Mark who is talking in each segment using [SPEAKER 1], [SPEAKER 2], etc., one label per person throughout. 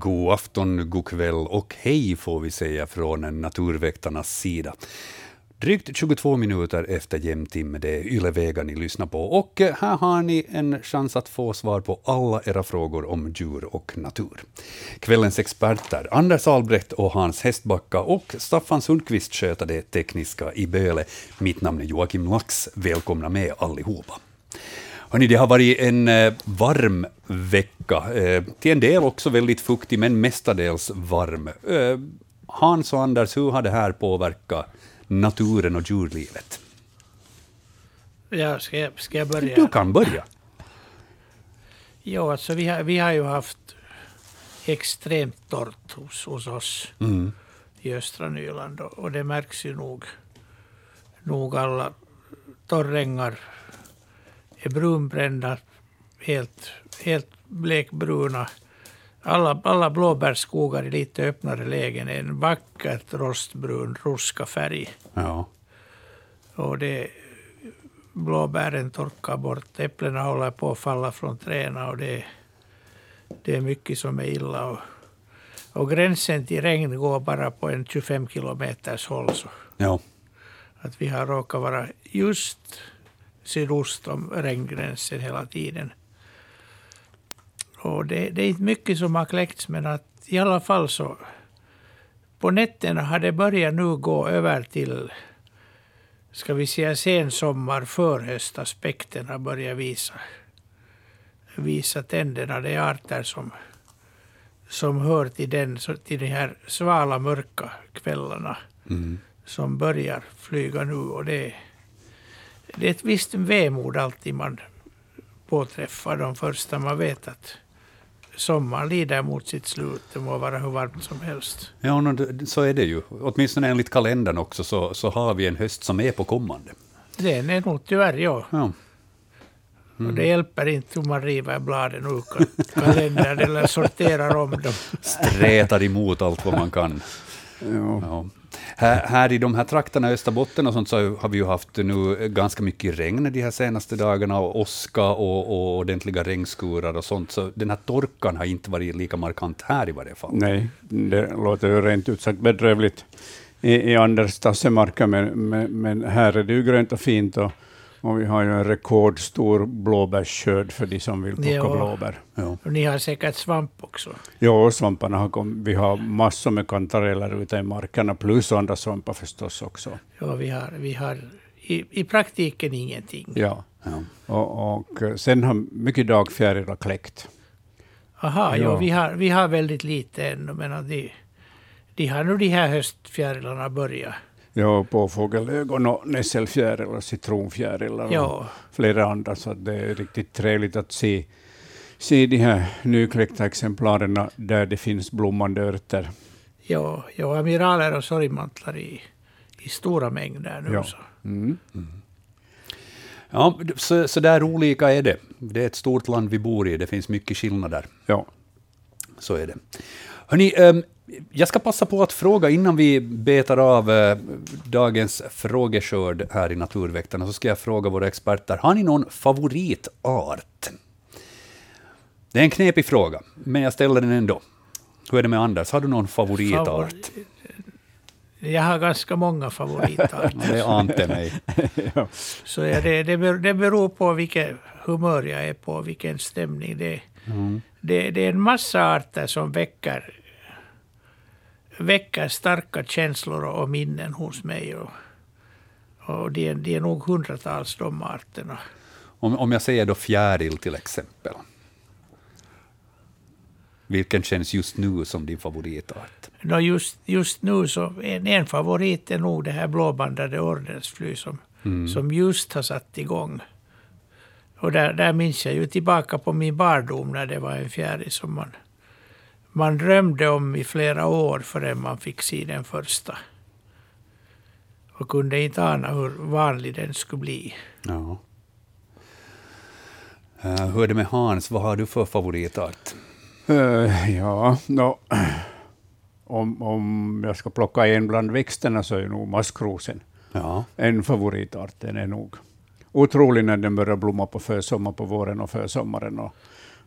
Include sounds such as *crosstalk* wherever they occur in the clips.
[SPEAKER 1] God afton, god kväll och hej får vi säga från Naturväktarnas sida. Drygt 22 minuter efter jämntimme, det är Ylevega ni lyssnar på. Och eh, här har ni en chans att få svar på alla era frågor om djur och natur. Kvällens experter, Anders Albrecht och Hans Hästbacka och Staffan Sundqvist sköter det tekniska i Böle. Mitt namn är Joakim Lax. Välkomna med allihopa. Hörrni, det har varit en eh, varm vecka, eh, till en del också väldigt fuktig, men mestadels varm. Hans och Anders, hur har det här påverkat naturen och djurlivet?
[SPEAKER 2] Ja, ska, jag, ska jag börja?
[SPEAKER 1] Du kan börja.
[SPEAKER 2] Ja, alltså vi har, vi har ju haft extremt torrt hos, hos oss
[SPEAKER 1] Mm.
[SPEAKER 2] i östra Nyland och, och det märks ju nog, nog alla torrängar är brunbrända, helt, helt blekbruna. Alla, alla blåbärsskogar i lite öppnare lägen är en vackert rostbrun ruska färg.
[SPEAKER 1] Ja.
[SPEAKER 2] Och det, blåbären torkar bort, äpplena håller på att falla från träden och det, det är mycket som är illa. Och, och gränsen till regn går bara på en 25 kilometers håll. Så
[SPEAKER 1] ja.
[SPEAKER 2] att vi har råkat vara just sydost om regngränsen hela tiden. Och det, det är inte mycket som har kläckts men att i alla fall så på nätterna har det börjat nu gå över till ska vi säga sensommar, förhöstaspekten har börjat visa, visa tänderna. Det är arter som, som hör till, den, till de här svala mörka kvällarna
[SPEAKER 1] Mm.
[SPEAKER 2] som börjar flyga nu. Och det, det är ett visst vemod alltid man påträffar de första. Man vet att sommaren lider mot sitt slut. Det må vara hur varmt som helst.
[SPEAKER 1] Ja, så är det ju. Åtminstone enligt kalendern också, så, så har vi en höst som är på kommande.
[SPEAKER 2] Det är nog tyvärr, ja.
[SPEAKER 1] Ja.
[SPEAKER 2] Och det hjälper inte om man river bladen ur ka- *laughs* kalendern eller sorterar om dem.
[SPEAKER 1] Stretar emot allt vad man kan.
[SPEAKER 3] Ja.
[SPEAKER 1] Ja. Här, här i de här trakterna, Österbotten och sånt, så har vi ju haft nu ganska mycket regn de här senaste dagarna, och åska och, och ordentliga regnskurar och sånt, så den här torkan har inte varit lika markant här i varje fall.
[SPEAKER 3] Nej, det låter ju rent ut sagt bedrövligt i, i Anders tassemarker, men, men, men här är det ju grönt och fint och, och vi har ju en rekordstor blåbärsskörd för de som vill plocka
[SPEAKER 2] Ja.
[SPEAKER 3] blåbär.
[SPEAKER 1] Ja.
[SPEAKER 2] Och ni har säkert svamp också.
[SPEAKER 3] Jo, svamparna har kommit. Vi har massor med kantareller ute i markerna, plus andra svampar förstås också.
[SPEAKER 2] Ja, vi har, vi har i, i praktiken ingenting.
[SPEAKER 3] Ja.
[SPEAKER 1] Ja.
[SPEAKER 3] Och, och eh, sen har mycket dagfjärilar kläckt.
[SPEAKER 2] Aha, ja.
[SPEAKER 3] Ja.
[SPEAKER 2] vi, har, vi har väldigt lite ännu, men de, de har nu de här höstfjärilarna börjat.
[SPEAKER 3] Ja, påfågelögon och nässelfjäril och citronfjärilar och
[SPEAKER 2] Ja,
[SPEAKER 3] flera andra, så det är riktigt trevligt att se, se de här nykläckta exemplaren där det finns blommande örter.
[SPEAKER 2] ja, ja amiraler och sorgmantlar i, i stora mängder nu.
[SPEAKER 3] Ja.
[SPEAKER 2] Så.
[SPEAKER 3] Mm.
[SPEAKER 1] Ja, så, så där olika är det. Det är ett stort land vi bor i, det finns mycket skillnader.
[SPEAKER 3] Ja.
[SPEAKER 1] Så är det. Hörrni, ehm, jag ska passa på att fråga innan vi betar av eh, dagens frågeskörd här i Naturväktarna, så ska jag fråga våra experter, har ni någon favoritart? Det är en knepig fråga, men jag ställer den ändå. Hur är det med Anders? Har du någon favoritart?
[SPEAKER 2] Favori- Jag har ganska många favoritarter. *laughs*
[SPEAKER 1] Det ante mig. *laughs*
[SPEAKER 2] så ja, det, det beror på vilket humör jag är på, vilken stämning det är.
[SPEAKER 1] Mm.
[SPEAKER 2] Det, det är en massa arter som väcker, väcker starka känslor och minnen hos mig. Och, och det, är, det är nog hundratals de arterna.
[SPEAKER 1] Om, om jag säger då fjäril till exempel. Vilken känns just nu som din favoritart?
[SPEAKER 2] Nå just, just nu så en, en favorit är nog det här blåbandade ordensfly som,
[SPEAKER 1] Mm.
[SPEAKER 2] som just har satt igång. Och där, där minns jag ju tillbaka på min barndom när det var en fjäril som man, man drömde om i flera år förrän man fick se den första. Och kunde inte ana hur vanlig den skulle bli.
[SPEAKER 1] Ja. Uh, hur är det med Hans? Vad har du för favoritart?
[SPEAKER 3] Uh, ja, no, om, om jag ska plocka en bland växterna så är nog maskrosen
[SPEAKER 1] ja.
[SPEAKER 3] en favoritart. Den är nog otrolig när den börjar blomma på försommar, på våren och försommaren. Och,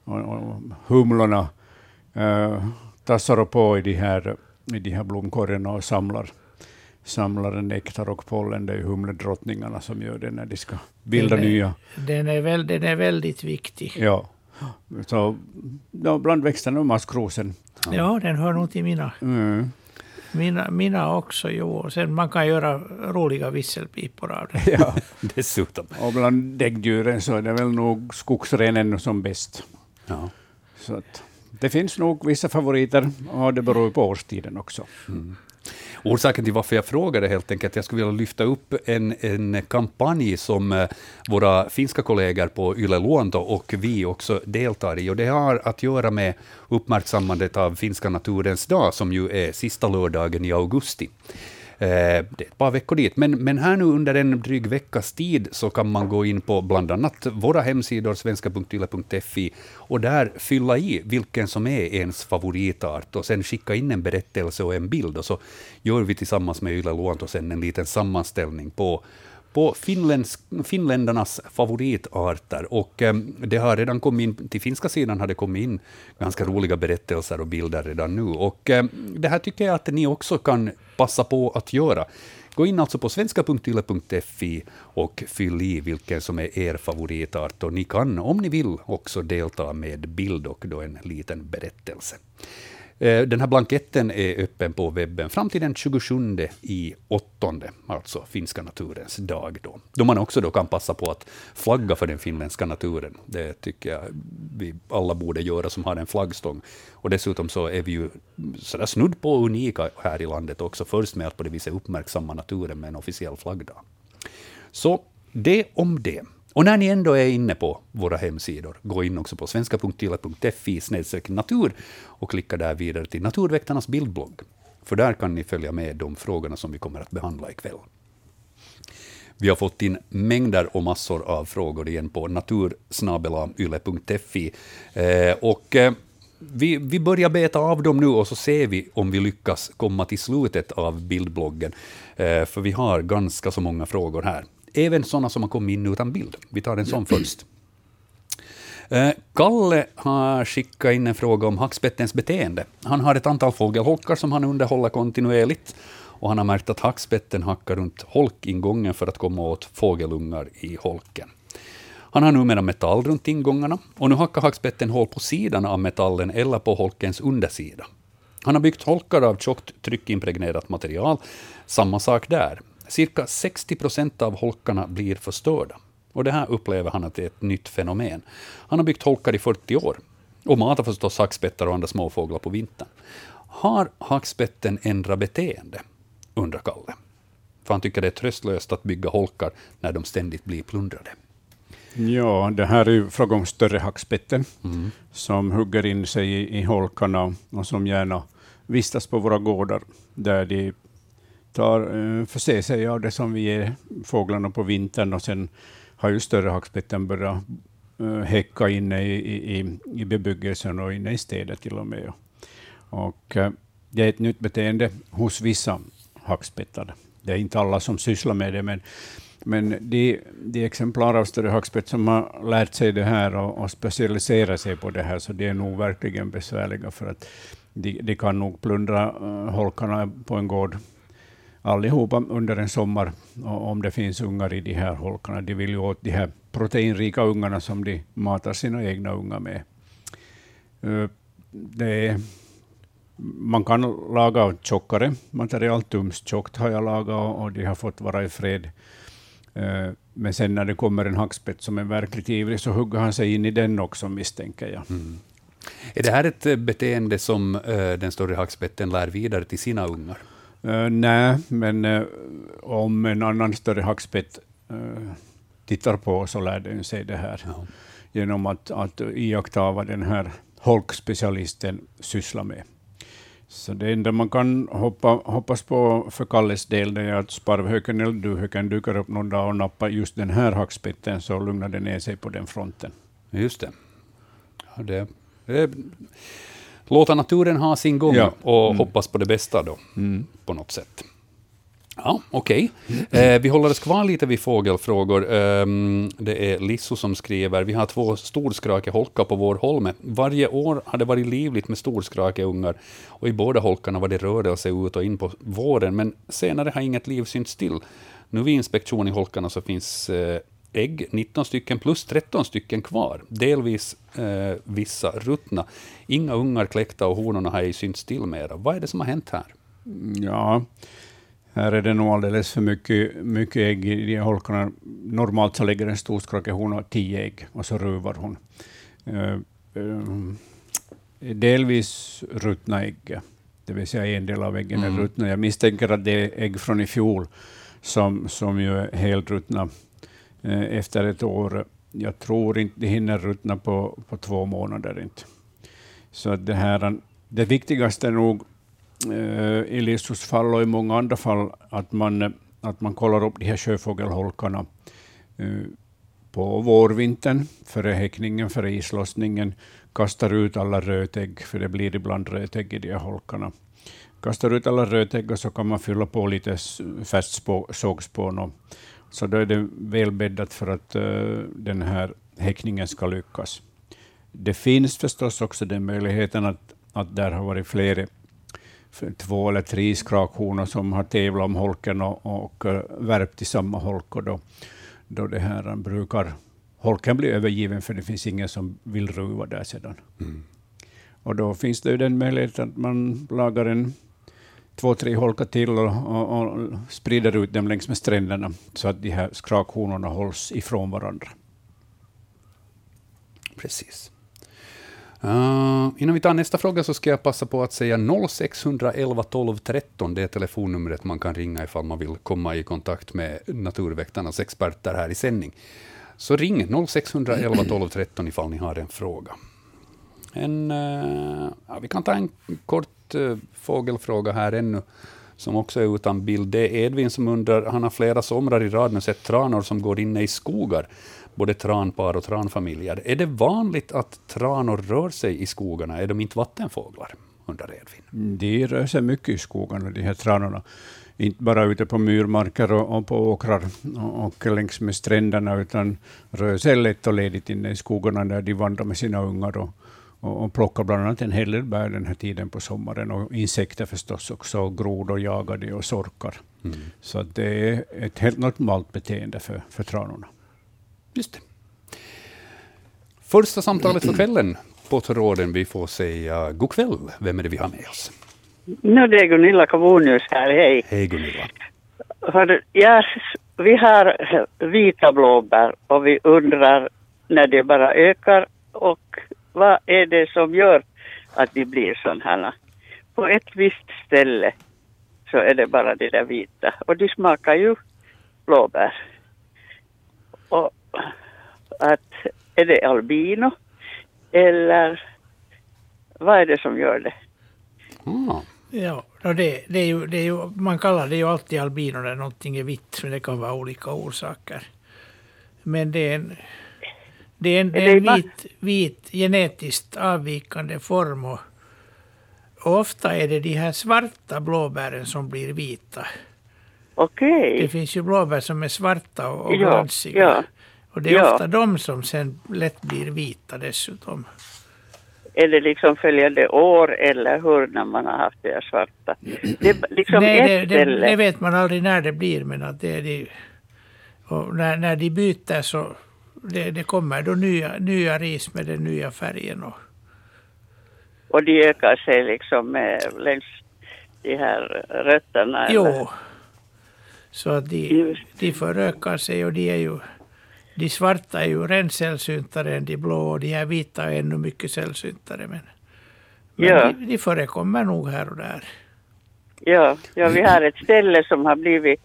[SPEAKER 3] och, och humlorna uh, tassar på i de här, i de här blomkorgarna och samlar samlar nektar och pollen. Det är humledrottningarna som gör det när de ska bilda
[SPEAKER 2] den är,
[SPEAKER 3] nya.
[SPEAKER 2] Den är, väl, den är väldigt viktig.
[SPEAKER 3] Ja. Så, ja, bland växterna och maskrosen.
[SPEAKER 2] Ja. ja, den hör nog till mina.
[SPEAKER 3] Mm.
[SPEAKER 2] Mina, mina också, jo. Sen man kan göra roliga visselpipor av det.
[SPEAKER 3] Ja, *laughs*
[SPEAKER 1] dessutom.
[SPEAKER 3] Och bland däggdjuren så är det väl nog skogsrenen som bäst.
[SPEAKER 1] Ja.
[SPEAKER 3] Så att, det finns nog vissa favoriter, och det beror på årstiden också.
[SPEAKER 1] Mm. Orsaken till varför jag frågade helt enkelt, jag skulle vilja lyfta upp en, en kampanj som eh, våra finska kollegor på Yle Luonto och vi också deltar i. Och det har att göra med uppmärksammandet av finska naturens dag, som ju är sista lördagen i augusti. Eh, det är ett par veckor dit. Men, men här nu under en dryg veckas tid så kan man gå in på bland annat våra hemsidor, svenska.yle.fi, och där fylla i vilken som är ens favoritart och sen skicka in en berättelse och en bild. Och så gör vi tillsammans med Yle Luonto sen en liten sammanställning på på finländarnas favoritarter. Och eh, det har redan kommit in, till finska sidan har det kommit in ganska roliga berättelser och bilder redan nu. Och eh, det här tycker jag att ni också kan passa på att göra. Gå in alltså på svenska.yle.fi och fyll i vilken som är er favoritart. Och ni kan, om ni vill, också delta med bild och då en liten berättelse. Eh, den här blanketten är öppen på webben fram till den 27 i åttonde, alltså finska naturens dag. Då, då man också då kan passa på att flagga för den finländska naturen. Det tycker jag vi alla borde göra som har en flaggstång. Och dessutom så är vi ju sådär snudd på unika här i landet också, först med att på det viset uppmärksamma naturen med en officiell flaggdag. Så det om det. Och när ni ändå är inne på våra hemsidor, gå in också på svenska.yle.fi natur och klicka där vidare till Naturväktarnas bildblogg. För där kan ni följa med de frågorna som vi kommer att behandla ikväll. Vi har fått in mängder och massor av frågor igen på natursnabelayle.fi. Eh, och eh, vi, vi börjar beta av dem nu och så ser vi om vi lyckas komma till slutet av bildbloggen. Eh, för vi har ganska så många frågor här även sådana som har kommit in utan bild. Vi tar en sån först. Eh, Kalle har skickat in en fråga om hackspettens beteende. Han har ett antal fågelholkar som han underhåller kontinuerligt. Och han har märkt att hackspetten hackar runt holkingången för att komma åt fågelungar i holken. Han har numera metall runt ingångarna och nu hackar hackspetten hål på sidan av metallen eller på holkens undersida. Han har byggt holkar av tjockt tryckimpregnerat material. Samma sak där. Cirka 60 procent av holkarna blir förstörda. Och det här upplever han att det är ett nytt fenomen. Han har byggt holkar i 40 år och matar förstås hackspettar och andra småfåglar på vintern. Har hackspetten ändrat beteende? undrar Kalle. För han tycker det är tröstlöst att bygga holkar när de ständigt blir plundrade.
[SPEAKER 3] Ja, det här är ju fråga om större hackspetten mm. som hugger in sig i, i holkarna och som gärna vistas på våra gårdar där de tar, eh, förser sig av det som vi ger fåglarna på vintern och sen har ju större hackspetten börjat eh, häcka inne i, i, i bebyggelsen och inne i städer till och med. Och, eh, det är ett nytt beteende hos vissa hackspettar. Det är inte alla som sysslar med det, men, men de, de exemplar av större hackspett som har lärt sig det här och, och specialiserat sig på det här, så de är nog verkligen besvärliga, för att de, de kan nog plundra uh, holkarna på en gård allihopa under en sommar, om det finns ungar i de här holkarna. De vill ju åt de här proteinrika ungarna som de matar sina egna ungar med. Eh, det är, man kan laga tjockare material, tumstjockt har jag lagat och de har fått vara i fred. Eh, men sen när det kommer en hackspett som är verkligt ivrig så hugger han sig in i den också, misstänker jag. Mm.
[SPEAKER 1] Är det här ett eh, beteende som den större hackspetten lär vidare till sina ungar?
[SPEAKER 3] Uh, nej, men uh, om en annan större hackspett uh, tittar på så lär den sig det här ja. genom att, att iaktta vad den här holkspecialisten sysslar med. Så det enda man kan hoppa, hoppas på för Kalles del är att sparvhöken eller duvhöken dyker upp någon dag och nappar just den här hackspetten, så lugnar det ner sig på den fronten.
[SPEAKER 1] Just det. Ja, det, det låta naturen ha sin gång
[SPEAKER 3] Ja.
[SPEAKER 1] och
[SPEAKER 3] Mm.
[SPEAKER 1] hoppas på det bästa då,
[SPEAKER 3] Mm.
[SPEAKER 1] på något sätt. Ja, okej. Eh, vi håller oss kvar lite vid fågelfrågor. Ehm, det är Lisso som skriver, vi har två storskrakeholkar på vår holme. Varje år har det varit livligt med storskrakeungar och i båda holkarna var det rörelse ut och in på våren, men senare har inget liv synts till. Nu vid inspektion i holkarna så finns eh, ägg, 19 stycken plus 13 stycken kvar. Delvis eh, vissa ruttna. Inga ungar kläckta och honorna har ej synts till mera. Vad är det som har hänt här?
[SPEAKER 3] Ja, här är det nog alldeles för mycket, mycket ägg i de här holkarna. Normalt så lägger en storskrakehona tio ägg och så ruvar hon. Eh, eh, delvis ruttna ägg, det vill säga en del av äggen
[SPEAKER 1] Mm.
[SPEAKER 3] är ruttna. Jag misstänker att det är ägg från i fjol som, som ju är helt ruttna eh, Eh, efter ett år. Jag tror inte de hinner ruttna på, på två månader. Inte. Så det, här, det viktigaste är nog eh, i Lissus fall och i många andra fall att man, att man kollar upp de här sjöfågelholkarna eh, på vårvintern, före häckningen, före islossningen, kastar ut alla rötägg, för det blir ibland rötägg i de här holkarna. Kastar ut alla rötägg och så kan man fylla på lite färskt sågspån. Och, så då är det väl bäddat för att eh, den här häckningen ska lyckas. Det finns förstås också den möjligheten att, att där har varit flera, två eller tre skrakhonor som har tävlat om holken och, och eh, värpt i samma holk. Och då, då det här brukar holken bli övergiven, för det finns ingen som vill ruva där sedan.
[SPEAKER 1] Mm.
[SPEAKER 3] Och då finns det ju den möjligheten att man lagar en två, tre holkar till och, och, och sprider ut dem längs med stränderna, så att de här skrakhonorna hålls ifrån varandra.
[SPEAKER 1] Precis. Uh, innan vi tar nästa fråga så ska jag passa på att säga 0611 12 13. Det är telefonnumret man kan ringa ifall man vill komma i kontakt med Naturväktarnas experter här i sändning. Så ring 0611 12 13 ifall ni har en fråga. En, uh, ja, vi kan ta en kort eh, fågelfråga här ännu, som också är utan bild. Det är Edvin som undrar, han har flera somrar i rad nu sett tranor som går inne i skogar, både tranpar och tranfamiljer. Är det vanligt att tranor rör sig i skogarna? Är de inte vattenfåglar? undrar Edvin.
[SPEAKER 3] De rör sig mycket i skogarna, de här tranorna. Inte bara ute på myrmarker och, och på åkrar och, och längs med stränderna, utan rör sig lätt och ledigt inne i skogarna där de vandrar med sina ungar och, och, och plockar bland annat en hel del bär den här tiden på sommaren. Och insekter förstås också, och grodor jagar de och sorkar.
[SPEAKER 1] Mm.
[SPEAKER 3] Så det är ett helt normalt beteende för, för tranorna.
[SPEAKER 1] Just det. Första samtalet för kvällen på tråden. Vi får säga god kväll. Vem är det vi har med oss?
[SPEAKER 4] Nu det är Gunilla Kavonius här, hej.
[SPEAKER 1] Hej Gunilla.
[SPEAKER 4] Ja, vi har vita blåbär och vi undrar när det bara ökar och vad är det som gör att de blir sådana. På ett visst ställe så är det bara de där vita och de smakar ju blåbär. Och att är det albino eller vad är det som gör det?
[SPEAKER 1] Ah,
[SPEAKER 2] Ja, och det, det är ju, det är ju, man kallar det ju alltid albino när någonting är vitt, men det kan vara olika orsaker. Men det är en, det är en, det en
[SPEAKER 4] det
[SPEAKER 2] vit, vit genetiskt avvikande form. Och, och ofta är det de här svarta blåbären som blir vita.
[SPEAKER 4] Okej.
[SPEAKER 2] Det finns ju blåbär som är svarta och, och
[SPEAKER 4] Ja,
[SPEAKER 2] glansiga.
[SPEAKER 4] ja.
[SPEAKER 2] Och det är
[SPEAKER 4] Ja.
[SPEAKER 2] ofta de som sen lätt blir vita dessutom.
[SPEAKER 4] Är det liksom följande år eller hur när man har haft det svarta? Det liksom
[SPEAKER 2] Nej, det, det, det vet man aldrig när det blir, men att det är de, och när, när de byter så det, det kommer då nya, nya ris med den nya färgen. Och,
[SPEAKER 4] Och de ökar sig liksom med, längs de här rötterna. eller?
[SPEAKER 2] jo, så att de,
[SPEAKER 4] Just.
[SPEAKER 2] de förökar sig och de är ju de svarta är ju ren sällsyntare än de blå och de här vita är ännu mycket sällsyntare. Men, men
[SPEAKER 4] Ja.
[SPEAKER 2] de, de förekommer nog här och där.
[SPEAKER 4] Ja, ja, vi har ett ställe som har blivit,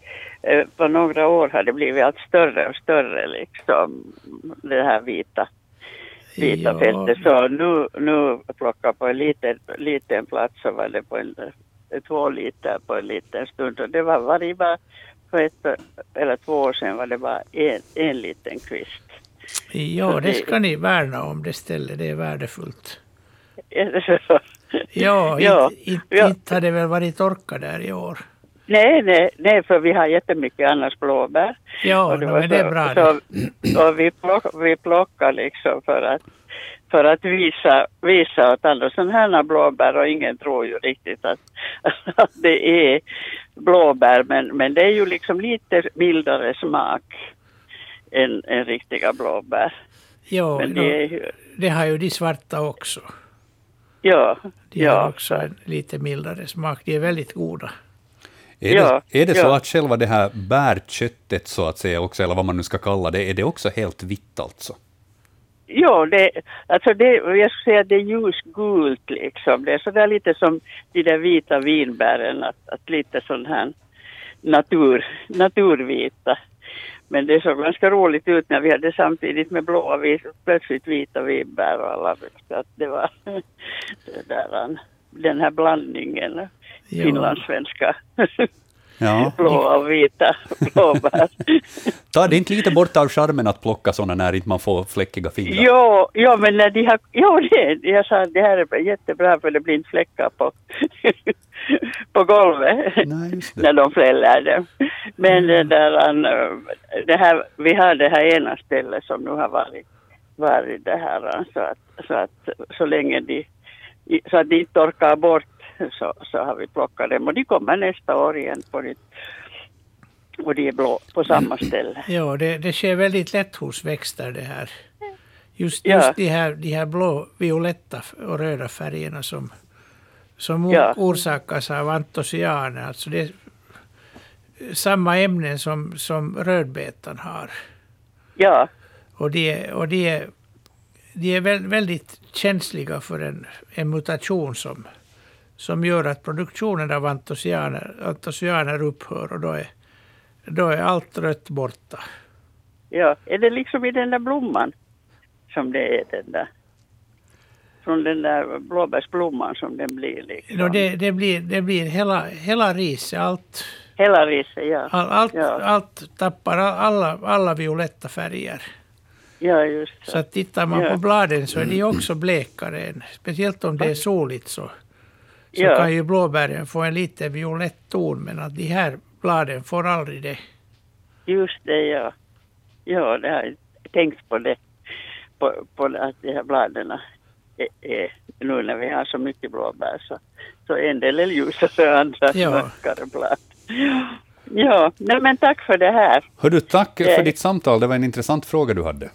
[SPEAKER 4] på några år har det blivit allt större och större liksom, det här vita, vita
[SPEAKER 2] Ja.
[SPEAKER 4] fältet. Så nu, nu plockar på en liten, liten plats så var det på en, eh, två liter på en liten stund och det var varje bara för ett eller två år sedan var det bara en, en liten kvist.
[SPEAKER 2] Ja, det ska ni värna om, det stället. Det är värdefullt.
[SPEAKER 4] Är det så?
[SPEAKER 2] Ja, inte,
[SPEAKER 4] ja.
[SPEAKER 2] inte har det väl varit torka där i år.
[SPEAKER 4] Nej, nej, nej, för vi har jättemycket annars blåbär.
[SPEAKER 2] Ja,
[SPEAKER 4] det
[SPEAKER 2] men det är bra.
[SPEAKER 4] Så, och vi, plock, vi plockar liksom för att, för att visa, visa åt andra sådana här blåbär och ingen tror ju riktigt att, *laughs* att det är blåbär men, men det är ju liksom lite mildare smak än, än riktiga blåbär.
[SPEAKER 2] Ja,
[SPEAKER 4] Men det är ju,
[SPEAKER 2] det har ju de svarta också.
[SPEAKER 4] ja,
[SPEAKER 2] De har
[SPEAKER 4] ja.
[SPEAKER 2] också en lite mildare smak. De är väldigt goda.
[SPEAKER 1] Är
[SPEAKER 4] Ja,
[SPEAKER 1] det, är det så
[SPEAKER 4] ja.
[SPEAKER 1] att själva det här bärköttet, så att säga, också, eller vad man nu ska kalla det, är det också helt vitt alltså?
[SPEAKER 4] Ja, det, alltså det, jag skulle säga att det är ljusgult liksom. Det är sådär lite som de där vita vinbären, att, att lite sån här natur, naturvita. Men det såg ganska roligt ut när vi hade samtidigt med blåa, vi- plötsligt vita vinbär och alla. Så att det var *laughs* det där, den här blandningen,
[SPEAKER 2] Ja.
[SPEAKER 4] finlandssvenska,
[SPEAKER 1] Ja. *laughs*
[SPEAKER 4] blåa och vita blåbär.
[SPEAKER 1] Tar det inte lite bort av charmen att plocka sådana när inte man får fläckiga fingrar?
[SPEAKER 4] Jo, ja, men när de har... Jo, *laughs* det, jag sa att det här är jättebra för det blir inte fläckar på, *laughs* på golvet
[SPEAKER 1] Nej, just det.
[SPEAKER 4] när de fäller det. Men det där, an, det här, vi har det här ena stället som nu har varit, varit det här så att, så att så länge de, så att de inte torkar bort *laughs* så, så har vi plockat dem och de kommer nästa år igen på nytt. Och de är blå på samma ställe.
[SPEAKER 2] Ja, det, det sker väldigt lätt hos växter det här. Just,
[SPEAKER 4] Ja.
[SPEAKER 2] just de, här, de här blå, violetta och röda färgerna som, som
[SPEAKER 4] Ja.
[SPEAKER 2] orsakas av antocyaner. Alltså det är samma ämnen som, som rödbetan har.
[SPEAKER 4] Ja,
[SPEAKER 2] Och de, är- och de, är, de är väl, väldigt känsliga för en, en mutation som, som gör att produktionen av antocyaner, antocyaner upphör och då är, då är allt rött borta.
[SPEAKER 4] Ja, är det liksom i den där blomman som det är den där? Från den där blåbärsblomman som den blir liksom.
[SPEAKER 2] No, det, det, blir, det blir hela, hela riset, allt,
[SPEAKER 4] Hela riset, ja.
[SPEAKER 2] all, allt,
[SPEAKER 4] Ja.
[SPEAKER 2] allt tappar alla, alla violetta färger.
[SPEAKER 4] Ja, just
[SPEAKER 2] Så
[SPEAKER 4] så.
[SPEAKER 2] tittar man
[SPEAKER 4] Ja.
[SPEAKER 2] på bladen så är de också blekare. än- Speciellt om det är soligt så, så
[SPEAKER 4] Ja.
[SPEAKER 2] kan ju blåbären få en lite violett ton men att de här bladen får aldrig det.
[SPEAKER 4] Just det, ja. Ja, det har jag tänkt på det. På, på det, att de här bladen är, är, nu när vi har så mycket blåbär så, så en del är ljusare och andra
[SPEAKER 2] Ja.
[SPEAKER 4] mörkare blad. Ja, nej men tack för det här.
[SPEAKER 1] Hördu, tack
[SPEAKER 4] Det-
[SPEAKER 1] för ditt samtal. Det var en intressant fråga du hade.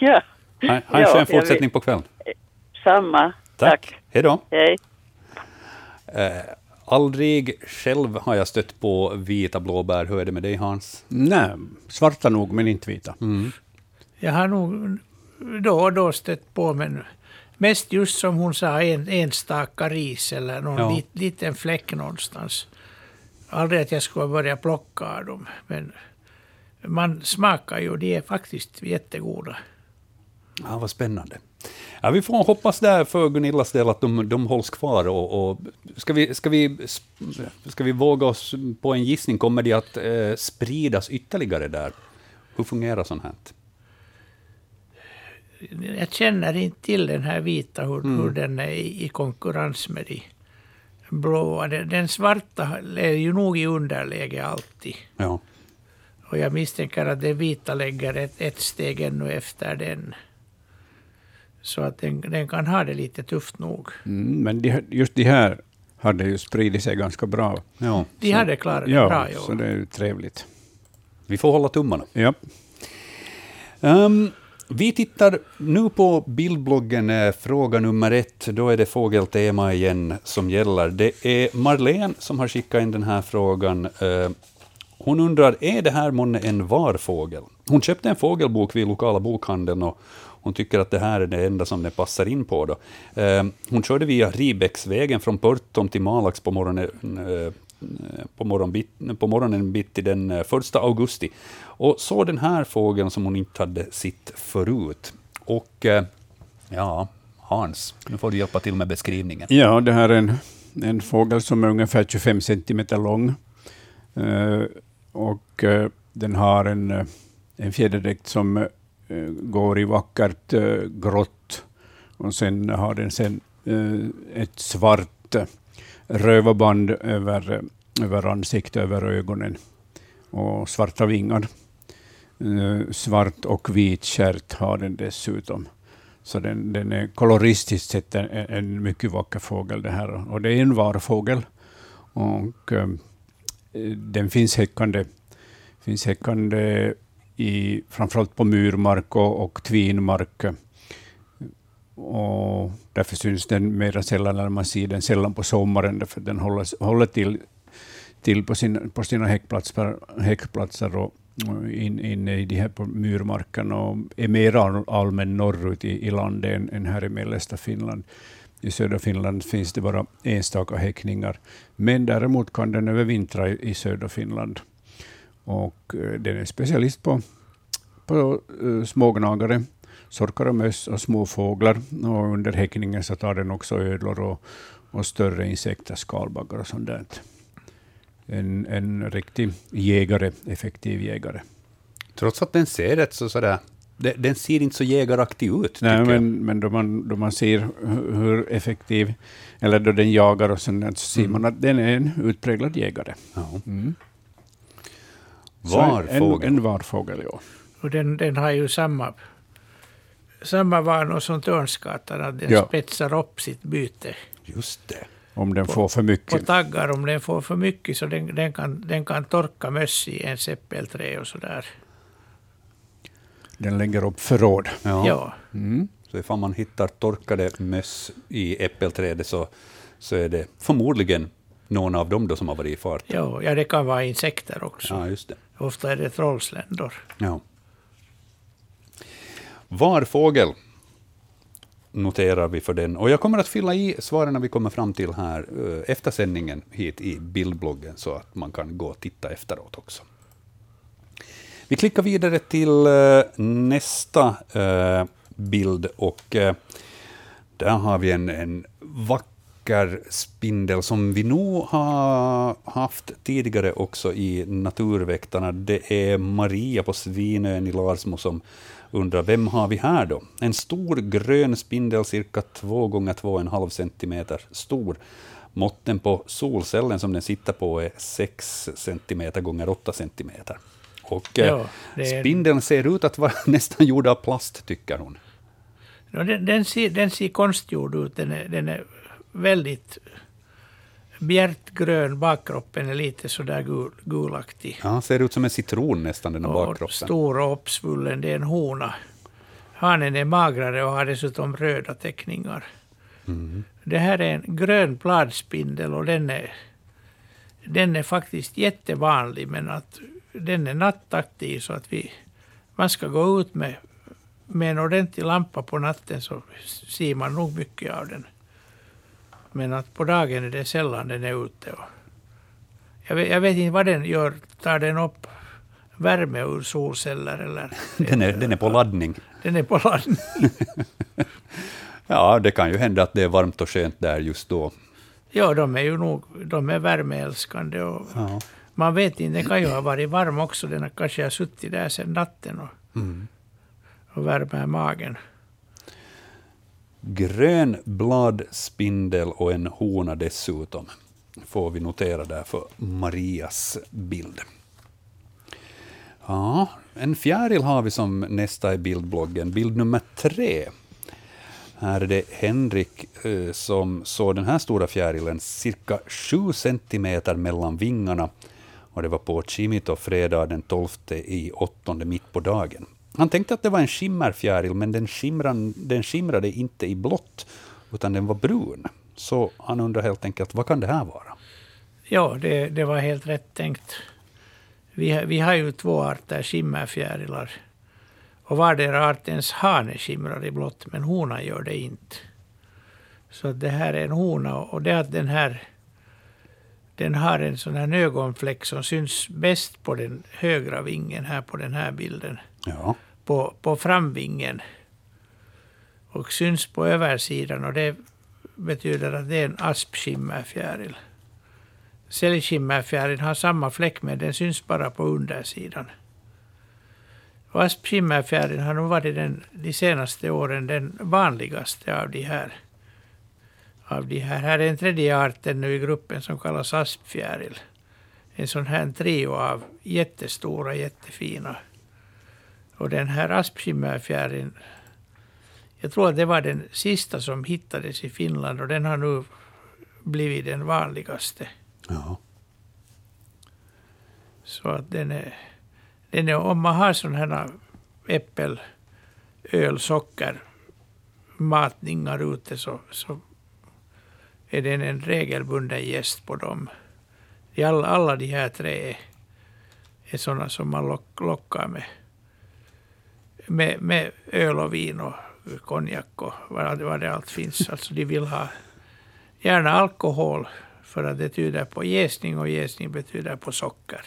[SPEAKER 4] Ja,
[SPEAKER 1] Ha, ha en
[SPEAKER 4] Ja,
[SPEAKER 1] skön fortsättning på kvällen.
[SPEAKER 4] samma.
[SPEAKER 1] Tack. Hej då.
[SPEAKER 4] Hej.
[SPEAKER 1] Eh, aldrig själv har jag stött på vita blåbär. Hur är det med dig, Hans?
[SPEAKER 3] Nej, svarta nog, men inte vita.
[SPEAKER 2] Jag har nog då och då stött på men mest just som hon sa en, enstaka ris eller någon
[SPEAKER 1] Ja.
[SPEAKER 2] lit, liten fläck någonstans. Aldrig att jag skulle börja plocka dem. Men man smakar ju, de är faktiskt jättegoda.
[SPEAKER 1] Ja, vad spännande. Ja, vi får hoppas där för Gunillas del att de, de hålls kvar. Och, och ska, vi, ska, vi, ska vi våga oss på en gissning? Kommer de att eh, spridas ytterligare där? Hur fungerar sånt här?
[SPEAKER 2] Jag känner inte till den här vita, hur, hur den är i, i konkurrens med de blåa. Den, den svarta är ju nog i underläge alltid.
[SPEAKER 1] Ja.
[SPEAKER 2] Och jag misstänker att den vita lägger ett, ett steg ännu efter den. Så att den, den kan ha det lite tufft nog.
[SPEAKER 3] Mm, men de, just de här hade ju spridit sig ganska bra.
[SPEAKER 1] ja.
[SPEAKER 2] De hade klarat det
[SPEAKER 3] Ja,
[SPEAKER 2] bra i
[SPEAKER 3] så det är ju trevligt.
[SPEAKER 1] Vi får hålla tummarna.
[SPEAKER 3] Ja.
[SPEAKER 1] Ehm, vi tittar nu på bildbloggen, eh, fråga nummer ett. Då är det fågeltema igen som gäller. Det är Marlene som har skickat in den här frågan. Eh, hon undrar, är det här månne en varfågel? Hon köpte en fågelbok vid lokala bokhandeln och hon tycker att det här är det enda som den passar in på. Då. Eh, hon körde via Ribäcksvägen från Pörtom till Malax på morgonen, eh, på, morgonbit, på morgonen bitti den eh, 1 augusti och såg den här fågeln som hon inte hade sett förut. Och eh, ja, Hans, nu får du hjälpa till med beskrivningen.
[SPEAKER 3] ja, det här är en, en fågel som är ungefär 25 centimeter lång. Eh, och eh, den har en, eh, en fjäderdräkt som eh, Eh, går i vackert eh, grått och sen har den sen eh, ett svart rövarband över, över ansiktet, över ögonen och svarta vingar. Svart och vit kärt har den dessutom. Så den, den är koloristiskt sett en, en mycket vacker fågel. Det här. Och det är en varfågel. Och, eh, den finns häckande, finns häckande i, framförallt på myrmark och, och tvinmark. Och därför syns den mer sällan när man ser den sällan på sommaren, därför den håller, håller till, till på, sin, på sina häckplatser, häckplatser och in, inne i de här på myrmarkerna och är mer allmän norrut i, i landet än, än här i mellersta Finland. I södra Finland finns det bara enstaka häckningar, men däremot kan den övervintra i, i södra Finland. Och uh, den är specialist på, på uh, smågnagare, sorkar och möss och småfåglar. Och under häckningen så tar den också ödlor och, och större insekter, skalbaggar och sånt där en, en riktig jägare, effektiv jägare.
[SPEAKER 1] Trots att den ser rätt så sådär, den ser inte så jägaraktig ut.
[SPEAKER 3] Nej, men, men då, man, då man ser hur effektiv, eller då den jagar och sånt, så ser mm. man att den är en utpräglad jägare. Ja. Mm.
[SPEAKER 1] Varfågel.
[SPEAKER 3] En, en varfågel, ja.
[SPEAKER 2] Och den, den har ju samma, samma vanor som törnskatan, att den ja. spetsar upp sitt byte.
[SPEAKER 1] Just det.
[SPEAKER 3] Om den på, får för mycket.
[SPEAKER 2] På taggar, om den får för mycket så den, den, kan, den kan torka möss i en äppelträd och sådär.
[SPEAKER 3] Den lägger upp förråd.
[SPEAKER 2] Ja. ja.
[SPEAKER 1] Mm. Så ifall man hittar torkade möss i äppelträdet så, så är det förmodligen någon av dem då som har varit i fart.
[SPEAKER 2] Ja, ja, det kan vara insekter också.
[SPEAKER 1] Ja, just det.
[SPEAKER 2] Ofta är det trollsländor.
[SPEAKER 1] Ja. Varfågel noterar vi för den. Och jag kommer att fylla i svaren vi kommer fram till här eh, efter sändningen hit i bildbloggen, så att man kan gå och titta efteråt också. Vi klickar vidare till eh, nästa eh, bild och där har vi en, en vacker spindel som vi nog har haft tidigare också i Naturväktarna. Det är Maria på Svinön i Larsmo som undrar vem har vi här då? En stor grön spindel, cirka 2 gånger 2,5 centimeter stor. Måtten på solcellen som den sitter på är 6 centimeter gånger 8 centimeter. Och eh, ja, är... spindeln ser ut att vara *laughs* nästan gjord av plast, tycker hon.
[SPEAKER 2] Den, den, ser, den ser konstgjord ut. Den är, den är väldigt bjärtgrön, bakkroppen är lite sådär gul, gulaktig.
[SPEAKER 1] Ja, ser ut som en citron nästan, den här bakkroppen.
[SPEAKER 2] Stor och uppsvullen, det är en hona. Hanen är magrare och har dessutom röda teckningar. Mm. Det här är en grön bladspindel och den är, den är faktiskt jättevanlig, men att den är nattaktig så att vi, man ska gå ut med, med en ordentlig lampa på natten så ser man nog mycket av den. Men att på dagen är det sällan den är ute. Och jag, vet, jag vet inte vad den gör. Tar den upp värme ur solceller eller? *laughs*
[SPEAKER 1] Den är, den är på laddning.
[SPEAKER 2] Den är på laddning. *laughs*
[SPEAKER 1] ja, det kan ju hända att det är varmt och skönt där just då.
[SPEAKER 2] Ja, de är ju nog de är värmeälskande. Och ja. Man vet inte, den kan ju ha varit varm också. Den har kanske har suttit där sedan natten och, mm. och värmer magen
[SPEAKER 1] grön bladspindel och en hona dessutom, får vi notera där för Marias bild. Ja, en fjäril har vi som nästa i bildbloggen, bild nummer tre. Här är det Henrik eh, som såg den här stora fjärilen, cirka 7 centimeter mellan vingarna. Och det var på Chimito fredag den 12 i åttonde mitt på dagen. Han tänkte att det var en skimmerfjäril, men den, skimran, den skimrade inte i blått, utan den var brun. Så han undrar helt enkelt, vad kan det här vara?
[SPEAKER 2] Ja, det, det var helt rätt tänkt. Vi, vi har ju två arter skimmerfjärilar. Och vardera artens hane skimrar i blått, men honan gör det inte. Så det här är en hona och det att den här den har en sån här ögonfläck som syns bäst på den högra vingen här på den här bilden.
[SPEAKER 1] Ja.
[SPEAKER 2] På, på framvingen. Och syns på översidan och det betyder att det är en aspskimmerfjäril. Säljskimmerfjärilen har samma fläck men den syns bara på undersidan. Och aspskimmerfjärilen har nog varit den, de senaste åren den vanligaste av de här. Av de här. Här är en tredje arten nu i gruppen som kallas aspfjäril. En sån här trio av jättestora, jättefina. Och den här aspskimmerfjärilen, jag tror att det var den sista som hittades i Finland och den har nu blivit den vanligaste.
[SPEAKER 1] Ja.
[SPEAKER 2] Så att den är, den är om man har sådana här äppel, öl, socker, matningar ute så, så är den en regelbunden gäst på dem. Alla, alla de här tre är, är sådana som man lock, lockar med, med, med öl och vin och konjak och vad, vad det allt finns. *laughs* Alltså de vill ha gärna alkohol för att det tyder på jäsning och jäsning betyder på socker.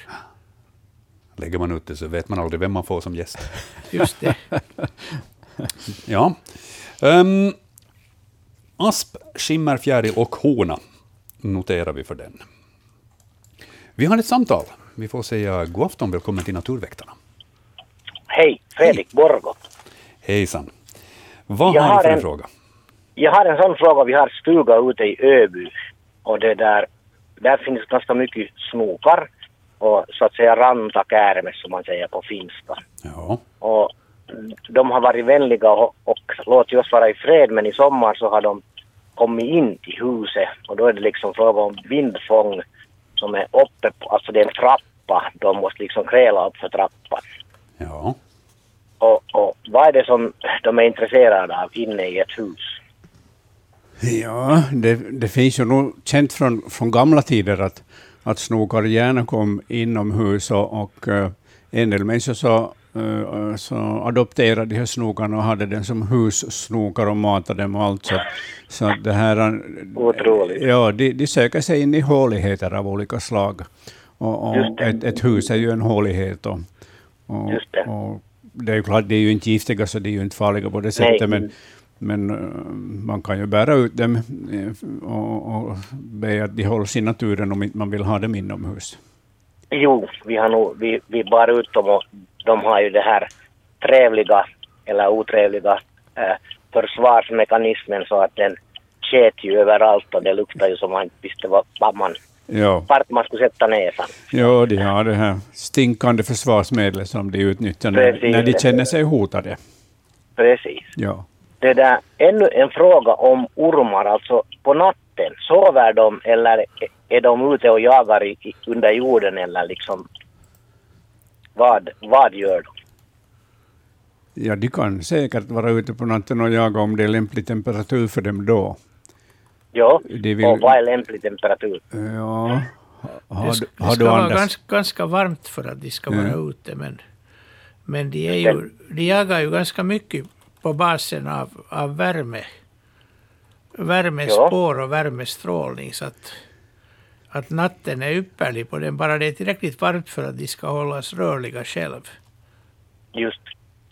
[SPEAKER 1] Lägger man ut det så vet man aldrig vem man får som gäst. *laughs*
[SPEAKER 2] Just det. *laughs*
[SPEAKER 1] Ja. Um, asp, skimmerfjäril och hona noterar vi för den. Vi har ett samtal. Vi får säga god afton, välkommen till Naturväktarna.
[SPEAKER 5] Hej, Fredrik Borgott.
[SPEAKER 1] Hejsan. Vad
[SPEAKER 5] Jag
[SPEAKER 1] har du för en fråga?
[SPEAKER 5] Jag har en sån fråga. Vi har stuga ute i Öby och det där, där finns ganska mycket snokar och så att säga rantakärmes som man säger på finska.
[SPEAKER 1] Ja.
[SPEAKER 5] Och de har varit vänliga och, och låtit oss vara i fred men i sommar så har de kommit in i huset och då är det liksom fråga om vindfång som är uppe på, alltså det är en trappa. De måste liksom kräla upp för trappan.
[SPEAKER 1] ja.
[SPEAKER 5] Vad är det som de är intresserade av inne i ett hus?
[SPEAKER 3] Ja, det, det finns ju nog känt från, från gamla tider att, att snokar gärna kom inomhus och, och eh, en del människor så, eh, så adopterade de här snokarna och hade den som hussnokar och matade dem och allt. Så, så det här, eh,
[SPEAKER 5] Otroligt.
[SPEAKER 3] Ja, de, de söker sig in i håligheter av olika slag. Och, och ett, ett hus är ju en hålighet. Och, och, och det är ju klart, det är ju inte giftiga så det är ju inte farliga på det sättet. Men, men eh, man kan ju bära ut dem eh, och, och be att de hålls i naturen om man vill ha dem inomhus.
[SPEAKER 5] Jo, vi har nog, vi, vi bar ut dem och de har ju det här trevliga eller otrevliga eh, försvarsmekanismen så att den sket ju överallt och det luktar ju som man inte visste vad, vad man,
[SPEAKER 3] Ja,
[SPEAKER 5] vart man skulle sätta näsan.
[SPEAKER 3] ja, de har det här stinkande försvarsmedlet som de utnyttjar när, när de känner sig hotade.
[SPEAKER 5] Precis.
[SPEAKER 3] Ja.
[SPEAKER 5] Det där, ännu en fråga om ormar, alltså på natten, sover de eller är de ute och jagar i, under jorden eller liksom vad, vad gör de?
[SPEAKER 3] ja, de kan säkert vara ute på natten och jaga om det är lämplig temperatur för dem då. De vill-
[SPEAKER 5] och vad är lämplig temperatur?
[SPEAKER 3] Ja, har,
[SPEAKER 2] Det, ska- det ska
[SPEAKER 3] du
[SPEAKER 2] vara ganska, ganska varmt för att de ska vara
[SPEAKER 3] Ja.
[SPEAKER 2] ute. Men, men de, är ju, de jagar ju ganska mycket på basen av, av värme. Värmespår och värmestrålning. Så att, att natten är ypperlig på den. Bara det är tillräckligt varmt för att de ska hållas rörliga själv.
[SPEAKER 5] Just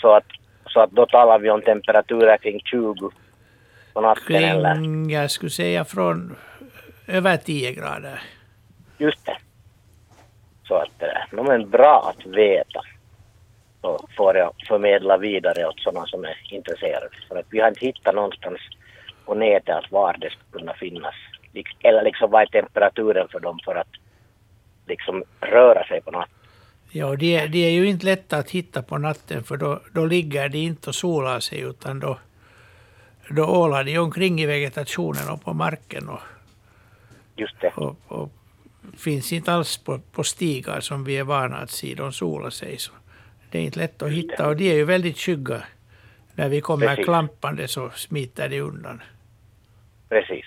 [SPEAKER 5] så att, så att då talar vi om temperaturer kring 20 på natten eller?
[SPEAKER 2] Kring, jag skulle säga från över 10 grader.
[SPEAKER 5] Just det. Så att det är no, men bra att veta. Så får jag förmedla vidare åt sådana som är intresserade. För att vi har inte hittat någonstans på nätet att var det skulle kunna finnas. Eller liksom vad är temperaturen för dem för att liksom röra sig på natten.
[SPEAKER 2] Ja, och de, är- de är ju inte lätta att hitta på natten för då, då ligger de inte och solar sig utan då, då ålar de omkring i vegetationen och på marken och,
[SPEAKER 5] Just det.
[SPEAKER 2] och, och finns inte alls på, på stigar som vi är vana att se. De solar sig. Så det är inte lätt att hitta och de är ju väldigt skygga. När vi kommer
[SPEAKER 5] Precis.
[SPEAKER 2] klampande så smiter de undan.
[SPEAKER 5] Precis.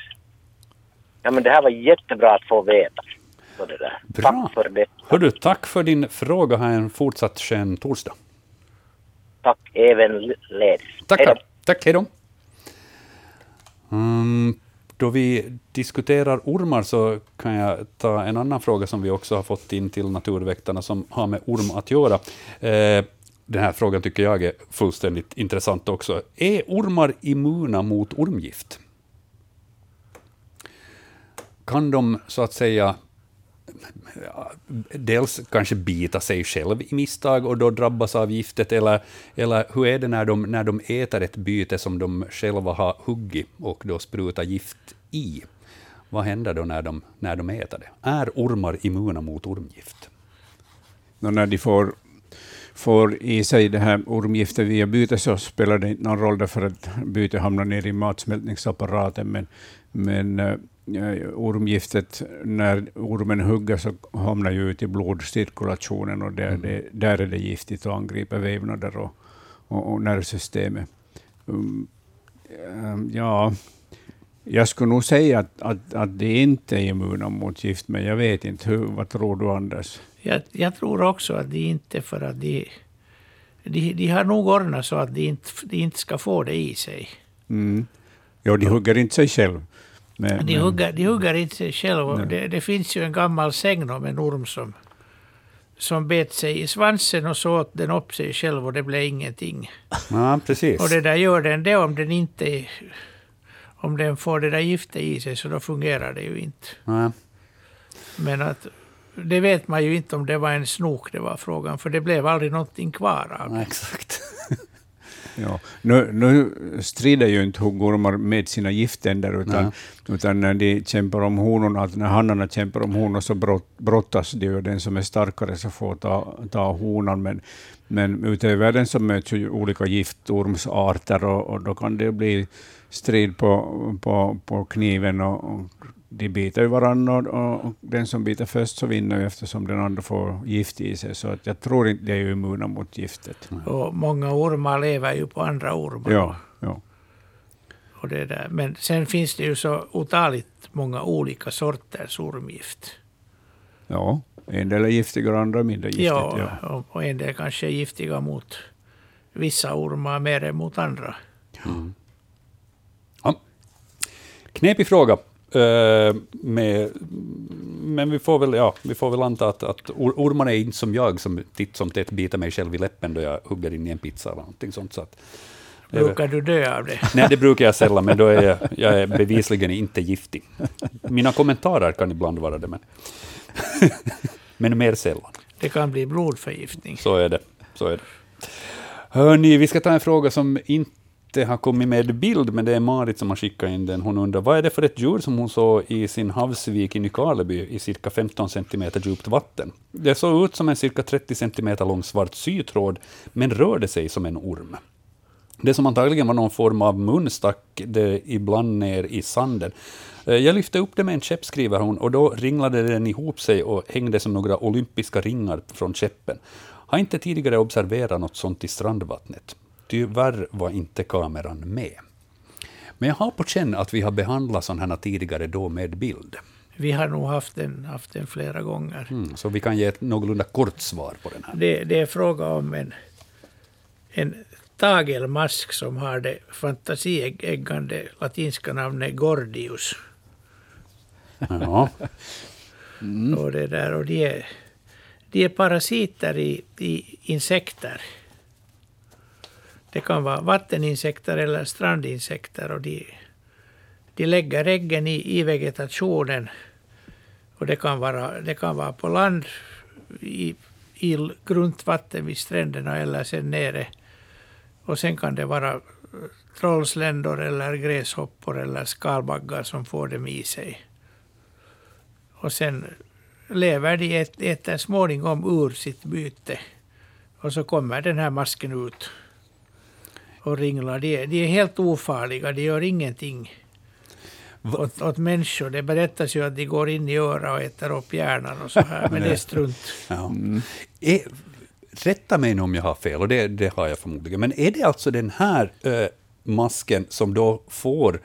[SPEAKER 5] Ja men det här var jättebra att få veta.
[SPEAKER 1] Bra.
[SPEAKER 5] Tack för det.
[SPEAKER 1] Hördu, tack för din fråga. Ha en fortsatt skön torsdag.
[SPEAKER 5] Tack även ledigt. Hej då.
[SPEAKER 1] Tackar. Tack, hej då. Mm, då vi diskuterar ormar så kan jag ta en annan fråga som vi också har fått in till Naturväktarna som har med orm att göra. Eh, den här frågan tycker jag är fullständigt intressant också. Är ormar immuna mot ormgift? Kan de så att säga dels kanske bita sig själv i misstag och då drabbas av giftet, eller, eller hur är det när de, när de äter ett byte som de själva har huggit och då sprutar gift i? Vad händer då när de, när de äter det? Är ormar immuna mot ormgift?
[SPEAKER 3] Och när de får, får i sig det här ormgiftet via byte så spelar det inte någon roll därför att byte hamnar ner i matsmältningsapparaten. Men, men eh, ormgiftet, när ormen hugger så hamnar ju ut i blodcirkulationen och där, mm. det, där är det giftigt och angriper vävnader och, och, och nervsystemet. Um, ja, jag skulle nog säga att, att, att de inte är immuna mot gift, men jag vet inte. Hur, vad tror du, Anders?
[SPEAKER 2] Jag, jag tror också att de inte, för att de, de, de har nog ordnat så att de inte, de inte ska få det i sig.
[SPEAKER 3] Mm. Ja, de hugger inte sig själv.
[SPEAKER 2] Men, de, hugger, de hugger inte sig själva. Det, det, finns ju en gammal sägn om en orm som, som bet sig i svansen och så åt den upp sig själv och det blev ingenting.
[SPEAKER 1] Ja, precis.
[SPEAKER 2] Och det där gör den det om den inte om den får det där giftet i sig så då fungerar det ju inte.
[SPEAKER 1] Ja.
[SPEAKER 2] Men att det vet man ju inte om det var en snok det var frågan, för det blev aldrig någonting kvar av
[SPEAKER 1] det. exakt. *laughs*
[SPEAKER 3] ja. nu, nu strider ju inte huggormar med sina giftänder, utan, utan när de kämpar om honorna, när hannarna kämpar om honorna så brott, brottas de och den som är starkare så får ta, ta honan. Men, men ute i världen så möts ju olika giftormsarter och, och då kan det bli strid på, på, på kniven och, och de biter ju varandra och, och, den som biter först så vinner ju eftersom den andra får gift i sig. Så att jag tror inte de är immuna mot giftet.
[SPEAKER 2] Och många ormar lever ju på andra ormar.
[SPEAKER 3] Ja, ja.
[SPEAKER 2] Och det där. Men sen finns det ju så otaligt många olika sorters ormgift.
[SPEAKER 3] Ja, en del är giftigare och andra mindre giftiga.
[SPEAKER 2] Ja, ja, och en del kanske är giftiga mot vissa ormar mer än mot andra.
[SPEAKER 1] Mm. Knepig fråga. Uh, med, men vi får väl, ja, vi får väl anta att, att or, ormarna är inte som jag, som titt som tätt biter mig själv i läppen då jag hugger in i en pizza eller någonting sånt. Så att,
[SPEAKER 2] brukar du dö av det?
[SPEAKER 1] Nej, det brukar jag sällan, men då är jag, *laughs* jag är bevisligen inte giftig. Mina kommentarer kan ibland vara det, men, *laughs* men mer sällan.
[SPEAKER 2] Det kan bli blodförgiftning.
[SPEAKER 1] Så är det. Så är det. Hörni, vi ska ta en fråga som inte inte har kommit med bild, men det är Marit som har skickat in den. Hon undrar, vad är det för ett djur som hon såg i sin havsvik i Nykarleby i cirka 15 cm djupt vatten? Det såg ut som en cirka 30 cm lång svart sytråd, men rörde sig som en orm. Det som antagligen var någon form av mun stack det ibland ner i sanden. Eh, jag lyfte upp det med en käpp, skriver hon, och då ringlade den ihop sig och hängde som några olympiska ringar från käppen. Har inte tidigare observerat något sånt i strandvattnet. Tyvärr var inte kameran med. Men jag har på känn att vi har behandlat sådana här tidigare då med bild.
[SPEAKER 2] Vi har nog haft den, haft den flera gånger.
[SPEAKER 1] Mm, så vi kan ge ett någorlunda kort svar på den här.
[SPEAKER 2] Det, det är fråga om en, en tagelmask som har det fantasieggande latinska namnet Gordius.
[SPEAKER 1] Ja.
[SPEAKER 2] Mm. Och, det där, och de, är, de är parasiter i, i insekter. Det kan vara vatteninsekter eller strandinsekter. Och de, de lägger äggen i, i vegetationen. Och det kan vara, det kan vara på land, i, i grundvatten vid stränderna eller sen nere. Och sen kan det vara eh, trollsländor eller gräshoppor eller skalbaggar som får dem i sig. Och sen lever de, äter småningom ur sitt byte. Och så kommer den här masken ut och ringlar. De, de är helt ofarliga, de gör ingenting åt, åt människor. Det berättas ju att de går in i örat och äter upp hjärnan och så här, men det är strunt.
[SPEAKER 1] Ja. Mm. Är, rätta mig om jag har fel, och det, det har jag förmodligen, men är det alltså den här äh, masken som då får,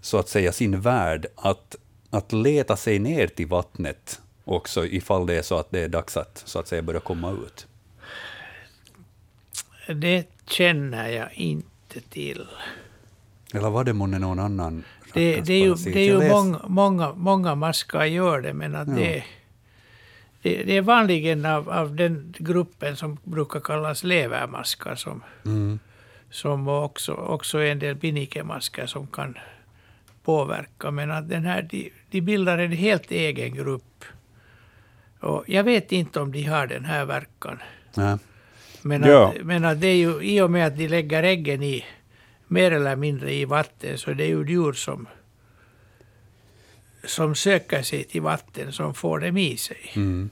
[SPEAKER 1] så att säga, sin värld att, att leta sig ner till vattnet också, ifall det är så att det är dags att, så att säga, börja komma ut?
[SPEAKER 2] Det känner jag inte till.
[SPEAKER 1] Eller var det månne någon annan?
[SPEAKER 2] Det, det, är ju, det är ju många, många, många maskar gör det, men att ja. det, det, det, är vanligen av, av den gruppen som brukar kallas levermaskar som, mm. som också, också är en del binikemaskar som kan påverka. Men att den här, de, de bildar en helt egen grupp. Och jag vet inte om de har den här verkan.
[SPEAKER 1] Ja.
[SPEAKER 2] Men,
[SPEAKER 3] Ja.
[SPEAKER 2] att, men att det är ju i och med att de lägger äggen i mer eller mindre i vatten så det är ju djur som som söker sig till vatten som får dem i sig.
[SPEAKER 1] Mm.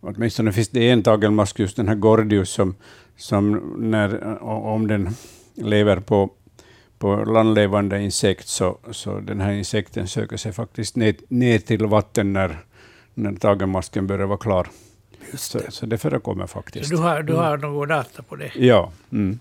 [SPEAKER 3] Åtminstone finns det en tagelmask, just den här Gordius, som, som när, om den lever på, på landlevande insekt, så, så den här insekten söker sig faktiskt ner, ner till vatten när, när tagelmasken börjar vara klar.
[SPEAKER 1] Just
[SPEAKER 3] Så,
[SPEAKER 1] det.
[SPEAKER 3] så det förekommer faktiskt.
[SPEAKER 2] Så du har, du har någon data på det?
[SPEAKER 3] Ja. Mm.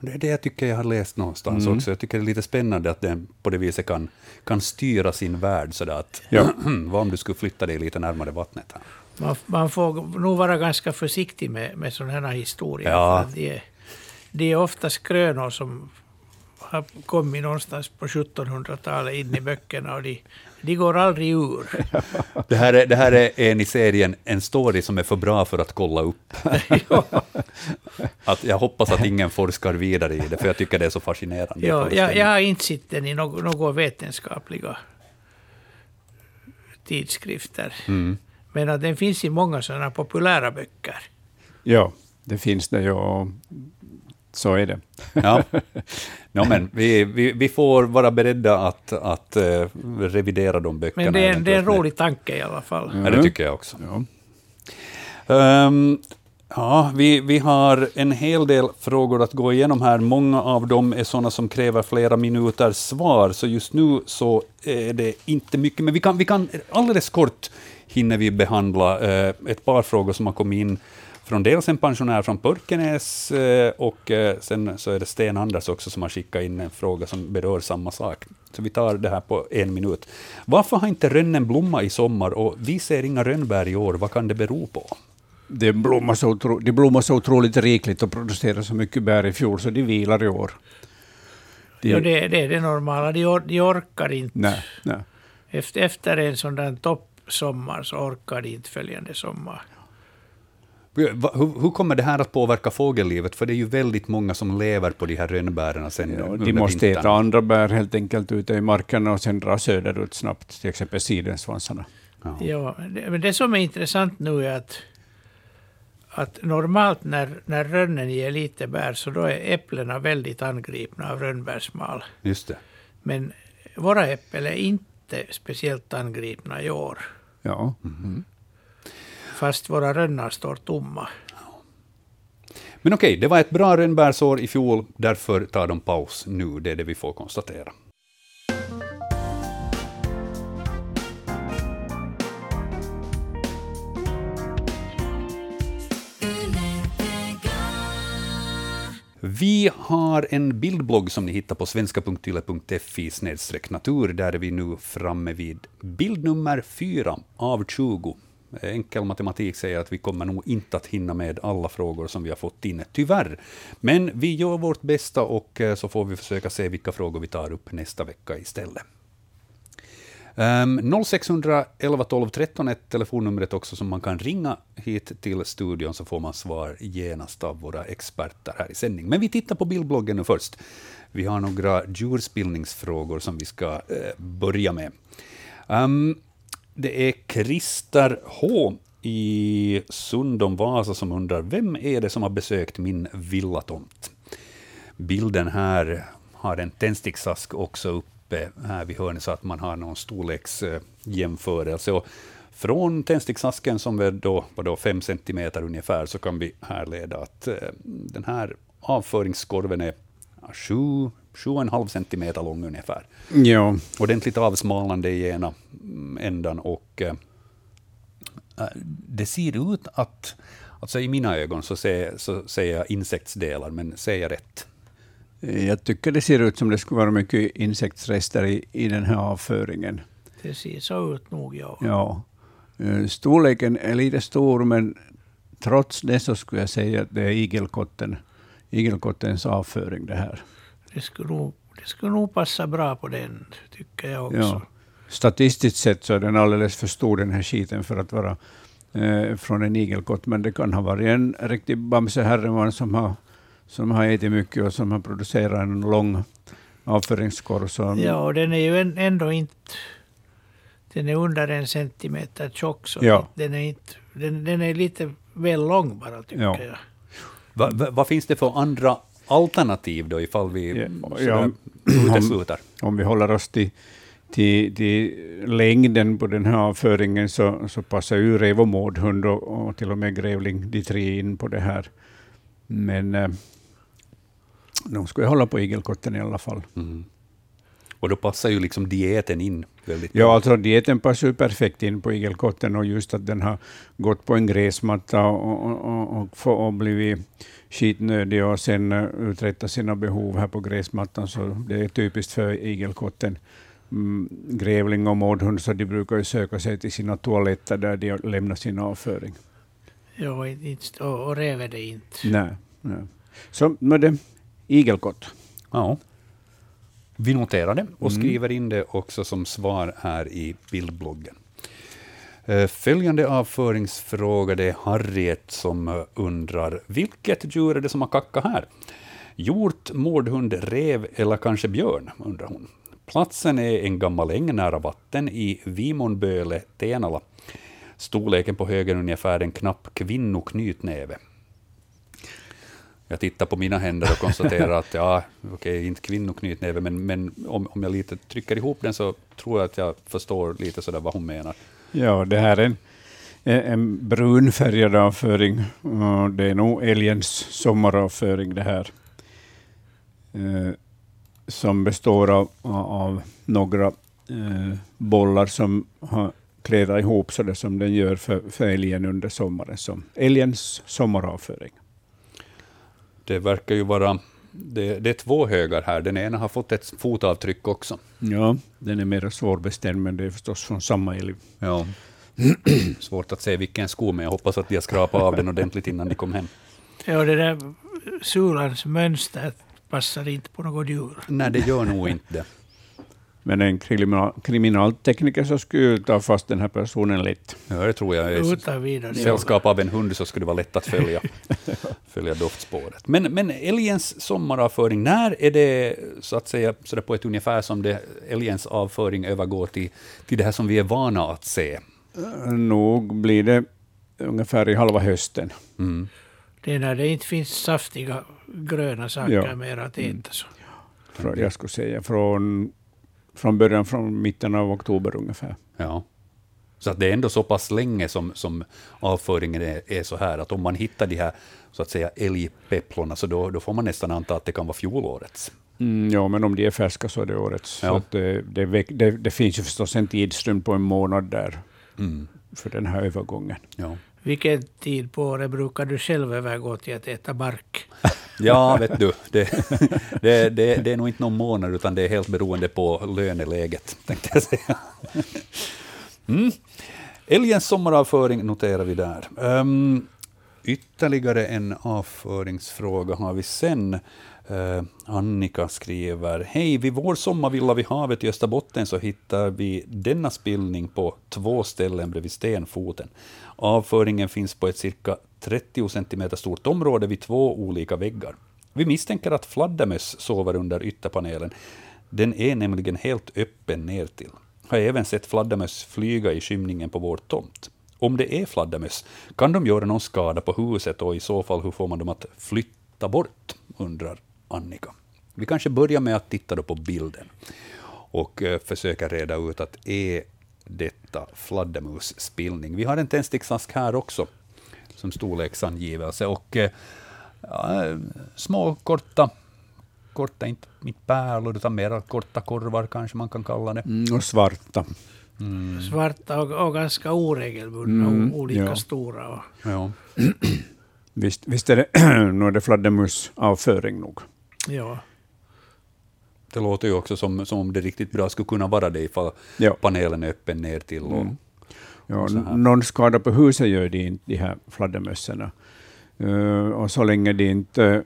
[SPEAKER 1] Det är det jag tycker jag har läst någonstans
[SPEAKER 3] Mm.
[SPEAKER 1] också. Jag tycker det är lite spännande att den på det viset kan, kan styra sin värld sådär att
[SPEAKER 3] Ja. *clears throat*
[SPEAKER 1] vad om du skulle flytta dig lite närmare vattnet? Här?
[SPEAKER 2] Man, man får nog vara ganska försiktig med, med sådana här historier.
[SPEAKER 1] Ja.
[SPEAKER 2] för att De, är, de är ofta skrönor som har kommit någonstans på 1700-talet in i böckerna och de, de går aldrig ur. *laughs*
[SPEAKER 1] Det här, är, det här är en i serien En story som är för bra för att kolla upp. *laughs* *laughs* Att jag hoppas att ingen forskar vidare i det, för jag tycker det är så fascinerande.
[SPEAKER 2] Ja, jag, jag har inte sett den i några några vetenskapliga tidskrifter.
[SPEAKER 1] Mm.
[SPEAKER 2] Men att den finns i många sådana populära böcker.
[SPEAKER 3] ja, det finns det ju. Så är det.
[SPEAKER 1] Ja. *laughs* No, men vi, vi, vi får vara beredda att, att eh, revidera de böckerna.
[SPEAKER 2] Men det är, en- det är en rolig tanke i alla fall.
[SPEAKER 1] Ja, det tycker jag också.
[SPEAKER 3] Ja.
[SPEAKER 1] Ehm, ja, vi, vi har en hel del frågor att gå igenom här. Många av dem är sådana som kräver flera minuters svar, så just nu så är det inte mycket. Men vi kan, vi kan alldeles kort hinner vi behandla eh, ett par frågor som har kommit in från dels en pensionär från Pörkenäs eh, och eh, sen så är det Sten Anders också som har skickat in en fråga som berör samma sak. Så vi tar det här på en minut. Varför har inte rönnen blommat i sommar och vi ser inga rönnbär i år? Vad kan det bero på?
[SPEAKER 3] Det blommar så, otro, blommar så otroligt rikligt och producerar så mycket bär i fjol, så de vilar i år. De,
[SPEAKER 2] Ja, det, det är det normala. De, or, de orkar inte.
[SPEAKER 3] nej, nej.
[SPEAKER 2] Efter, efter en sån där toppsommar så orkar de inte följande sommar.
[SPEAKER 1] Hur, hur kommer det här att påverka fågellivet? För det är ju väldigt många som lever på de här rönnbären sen
[SPEAKER 3] Ja,
[SPEAKER 1] under
[SPEAKER 3] de måste
[SPEAKER 1] vintern.
[SPEAKER 3] äta andra bär helt enkelt ute i markerna och sen dra söderut snabbt, till exempel sidensvansarna.
[SPEAKER 1] Ja.
[SPEAKER 2] Ja, det, men det som är intressant nu är att, att normalt när, när rönnen ger lite bär så då är äpplena väldigt angripna av rönnbärsmal.
[SPEAKER 1] Just det.
[SPEAKER 2] Men våra äpplen är inte speciellt angripna i år.
[SPEAKER 3] Ja.
[SPEAKER 2] Fast våra rönnar står tomma.
[SPEAKER 1] Men okej, det var ett bra rönnbärsår i fjol, därför tar de paus nu. Det är det vi får konstatera. Vi har en bildblogg som ni hittar på svenska.yle.fi natur. Där är vi nu framme vid bild nummer 4 av 20. Enkel matematik säger att vi kommer nog inte att hinna med alla frågor som vi har fått in, tyvärr. Men vi gör vårt bästa och eh, så får vi försöka se vilka frågor vi tar upp nästa vecka istället. Um, 0611 12 13 är telefonnumret också som man kan ringa hit till studion så får man svar genast av våra experter här i sändning. Men vi tittar på bildbloggen nu först. Vi har några djurspillningsfrågor som vi ska eh, börja med. Um, det är Christer H i Sundom, Vasa som undrar vem är det som har besökt min villatomt? Bilden här har en tändsticksask också uppe här vid hörnet så att man har någon storleksjämförelse. Och från tändsticksasken som är då, var då 5 cm ungefär så kan vi härleda att eh, den här avföringskorven är 7,5 cm lång ungefär
[SPEAKER 3] ja.
[SPEAKER 1] ordentligt avsmalnande i ena mm, ändan och äh, det ser ut att, alltså i mina ögon så, ser, så säger jag insektsdelar, men säger jag rätt?
[SPEAKER 3] Jag tycker det ser ut som det skulle vara mycket insektsrester i, i den här avföringen.
[SPEAKER 2] Det ser så ut nog, ja.
[SPEAKER 3] Ja. Eh, Storleken är lite stor, men trots det så skulle jag säga att det är igelkotten, igelkottens avföring det här.
[SPEAKER 2] Det skulle, nog, det skulle nog passa bra på den, tycker jag också.
[SPEAKER 3] Ja. Statistiskt sett så är den alldeles för stor den här skiten för att vara eh, från en igelkott, men det kan ha varit en riktig bamseherreman som har, som har ätit mycket och som har producerat en lång avföringskorv. Så,
[SPEAKER 2] Ja, och den är ju en- ändå inte Den är under en centimeter tjock, så
[SPEAKER 3] Ja.
[SPEAKER 2] den, är inte, den, den är lite väl lång bara, tycker
[SPEAKER 3] Ja.
[SPEAKER 2] jag.
[SPEAKER 1] Va, va, vad finns det för andra alternativ då, ifall vi
[SPEAKER 3] Ja,
[SPEAKER 1] utesluter?
[SPEAKER 3] Om vi håller oss till, till, till längden på den här avföringen så, så passar ju rev och mårdhund och, och till och med grävling, de tre in på det här. Men eh, de skulle hålla på igelkotten i alla fall.
[SPEAKER 1] Mm. Och då passar ju liksom dieten in väldigt
[SPEAKER 3] Ja, alltså dieten passar ju perfekt in på igelkotten och just att den har gått på en gräsmatta och, och, och, och blivit skitnödig och sen eh, uträtta sina behov här på gräsmattan, så det är typiskt för igelkotten. Mm, grävling och mårdhund, så de brukar ju söka sig till sina toaletter där de lämnar sin avföring.
[SPEAKER 2] Ja, inte, och, och räv är det inte.
[SPEAKER 3] Nej, nej. Så med det, igelkott.
[SPEAKER 1] Ja. Vi noterar det och
[SPEAKER 3] Mm.
[SPEAKER 1] skriver in det också som svar här i bildbloggen. Eh, följande avföringsfråga, det är Harriet som eh, undrar, vilket djur är det som har kackat här? Hjort, mårdhund, rev eller kanske björn, undrar hon. Platsen är en gammal äng nära vatten i Vimonböle, Tenala. Storleken på högen ungefär en knapp kvinnoknytnäve. Jag tittar på mina händer och konstaterar att ja, okej, inte kvinnoknytnäve, men, men om, om jag lite trycker ihop den så tror jag att jag förstår lite sådär vad hon menar.
[SPEAKER 3] Ja, det här är en, en brunfärgad avföring. och Det är nog älgens sommaravföring det här. Eh, som består av, av några eh, bollar som har klädat ihop så det som den gör för, för älgen under sommaren. Som älgens sommaravföring.
[SPEAKER 1] Det verkar ju vara, det, det är två högar här, den ena har fått ett fotavtryck också.
[SPEAKER 3] Ja, den är mer svårbestämd, men det är förstås från samma älg.
[SPEAKER 1] Ja. *clears throat* Svårt att se vilken sko, men jag hoppas att de har skrapat av den ordentligt innan de kom hem.
[SPEAKER 2] Ja, det där sulans mönster passar inte på något djur.
[SPEAKER 1] Nej, det gör nog inte det.
[SPEAKER 3] Men en kriminal, kriminaltekniker så skulle ju ta fast den här personen lätt.
[SPEAKER 1] Ja, det tror jag.
[SPEAKER 2] vidare.
[SPEAKER 1] sällskap av en hund så skulle det vara lätt att följa, *laughs* följa doftspåret. Men, men älgens sommaravföring, när är det så att säga så där på ett ungefär som det, älgens avföring övergår till, till det här som vi är vana att se?
[SPEAKER 3] Nog blir det ungefär i halva hösten.
[SPEAKER 1] Mm.
[SPEAKER 2] Det är när det inte finns saftiga gröna saker
[SPEAKER 3] Ja.
[SPEAKER 2] mer att äta. Så.
[SPEAKER 3] Jag skulle säga från, från början, från mitten av oktober ungefär.
[SPEAKER 1] Ja. Så att det är ändå så pass länge som, som avföringen är, är så här, att om man hittar de här så att säga älgpepplorna, så då, då får man nästan anta att det kan vara fjolårets.
[SPEAKER 3] Mm, ja, men om de är färska så är det årets.
[SPEAKER 1] Ja.
[SPEAKER 3] Det, det, det, det finns ju förstås en tidsrymd på en månad där
[SPEAKER 1] Mm.
[SPEAKER 3] för den här övergången.
[SPEAKER 1] Ja.
[SPEAKER 2] Vilken tid på året brukar du själv övergå till att äta bark? *laughs*
[SPEAKER 1] Ja, vet du, det, det, det, det är nog inte någon månad, utan det är helt beroende på löneläget, tänkte jag säga. Mm. Älgens sommaravföring noterar vi där. Um, ytterligare en avföringsfråga har vi sen. Uh, Annika skriver, hej, vid vår sommarvilla vid havet i Österbotten så hittar vi denna spillning på två ställen bredvid stenfoten. Avföringen finns på ett cirka 30 cm stort område vid två olika väggar. Vi misstänker att fladdermöss sover under ytterpanelen. Den är nämligen helt öppen ner till. Har även sett fladdermöss flyga i skymningen på vår tomt. Om det är fladdermöss, kan de göra någon skada på huset och i så fall hur får man dem att flytta bort, undrar Annika. Vi kanske börjar med att titta då på bilden och eh, försöka reda ut att är detta fladdermusspillning. Vi har en tändsticksask här också som storleksangivelse och eh, ja, små korta, korta inte, inte pärlor utan mera korta korvar kanske man kan kalla det.
[SPEAKER 3] Mm, och svarta.
[SPEAKER 2] Svarta och, och ganska oregelbundna,
[SPEAKER 3] Mm,
[SPEAKER 2] olika
[SPEAKER 3] ja.
[SPEAKER 2] stora. Och,
[SPEAKER 1] Ja. *clears throat*
[SPEAKER 3] Visst, visst är det, *clears throat* nu är det fladdermusavföring nog.
[SPEAKER 2] ja.
[SPEAKER 1] Det låter ju också som, som om det riktigt bra skulle kunna vara det ifall
[SPEAKER 3] Ja.
[SPEAKER 1] panelen är öppen ner till. Och,
[SPEAKER 3] Mm. Ja, någon skada på huset gör de inte, de här fladdermössorna. Uh, och så länge de inte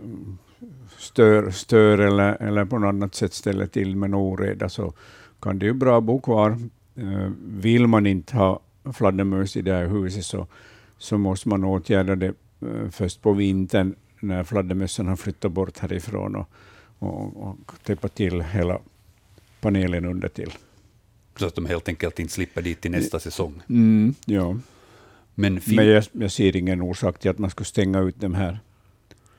[SPEAKER 3] stör, stör eller, eller på något annat sätt ställer till med någon oreda så kan det ju bra bo kvar. Uh, vill man inte ha fladdermöss i det här huset så, så måste man åtgärda det eh, först på vintern när fladdermössen har flyttat bort härifrån och, och, och täppa till hela panelen under till.
[SPEAKER 1] Så att de helt enkelt inte slipper dit till nästa säsong.
[SPEAKER 3] Mm, ja.
[SPEAKER 1] Men,
[SPEAKER 3] Men jag, jag ser ingen orsak till att man skulle stänga ut dem här.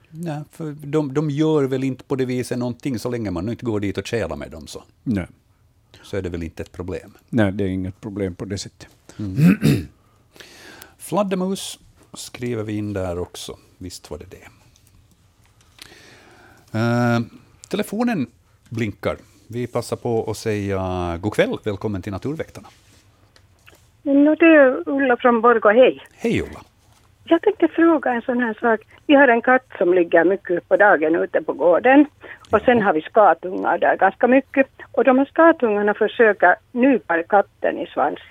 [SPEAKER 1] Nej, för de, de gör väl inte på det viset någonting så länge man inte går dit och kälar med dem så,
[SPEAKER 3] Nej.
[SPEAKER 1] så är det väl inte ett problem.
[SPEAKER 3] Nej, det är inget problem på det sättet. *clears throat*
[SPEAKER 1] Fladdermus skriver vi in där också. Visst var det det. Eh, telefonen blinkar. Vi passar på att säga god kväll. Välkommen till Naturväktarna.
[SPEAKER 6] No, det är Ulla från Borgå, hej.
[SPEAKER 1] Hej Ulla.
[SPEAKER 6] Jag tänkte fråga en sån här sak. Vi har en katt som ligger mycket på dagen ute på gården. Och sen har vi skatungar där ganska mycket. Och de här skatungarna försöker nypa katten i svansen.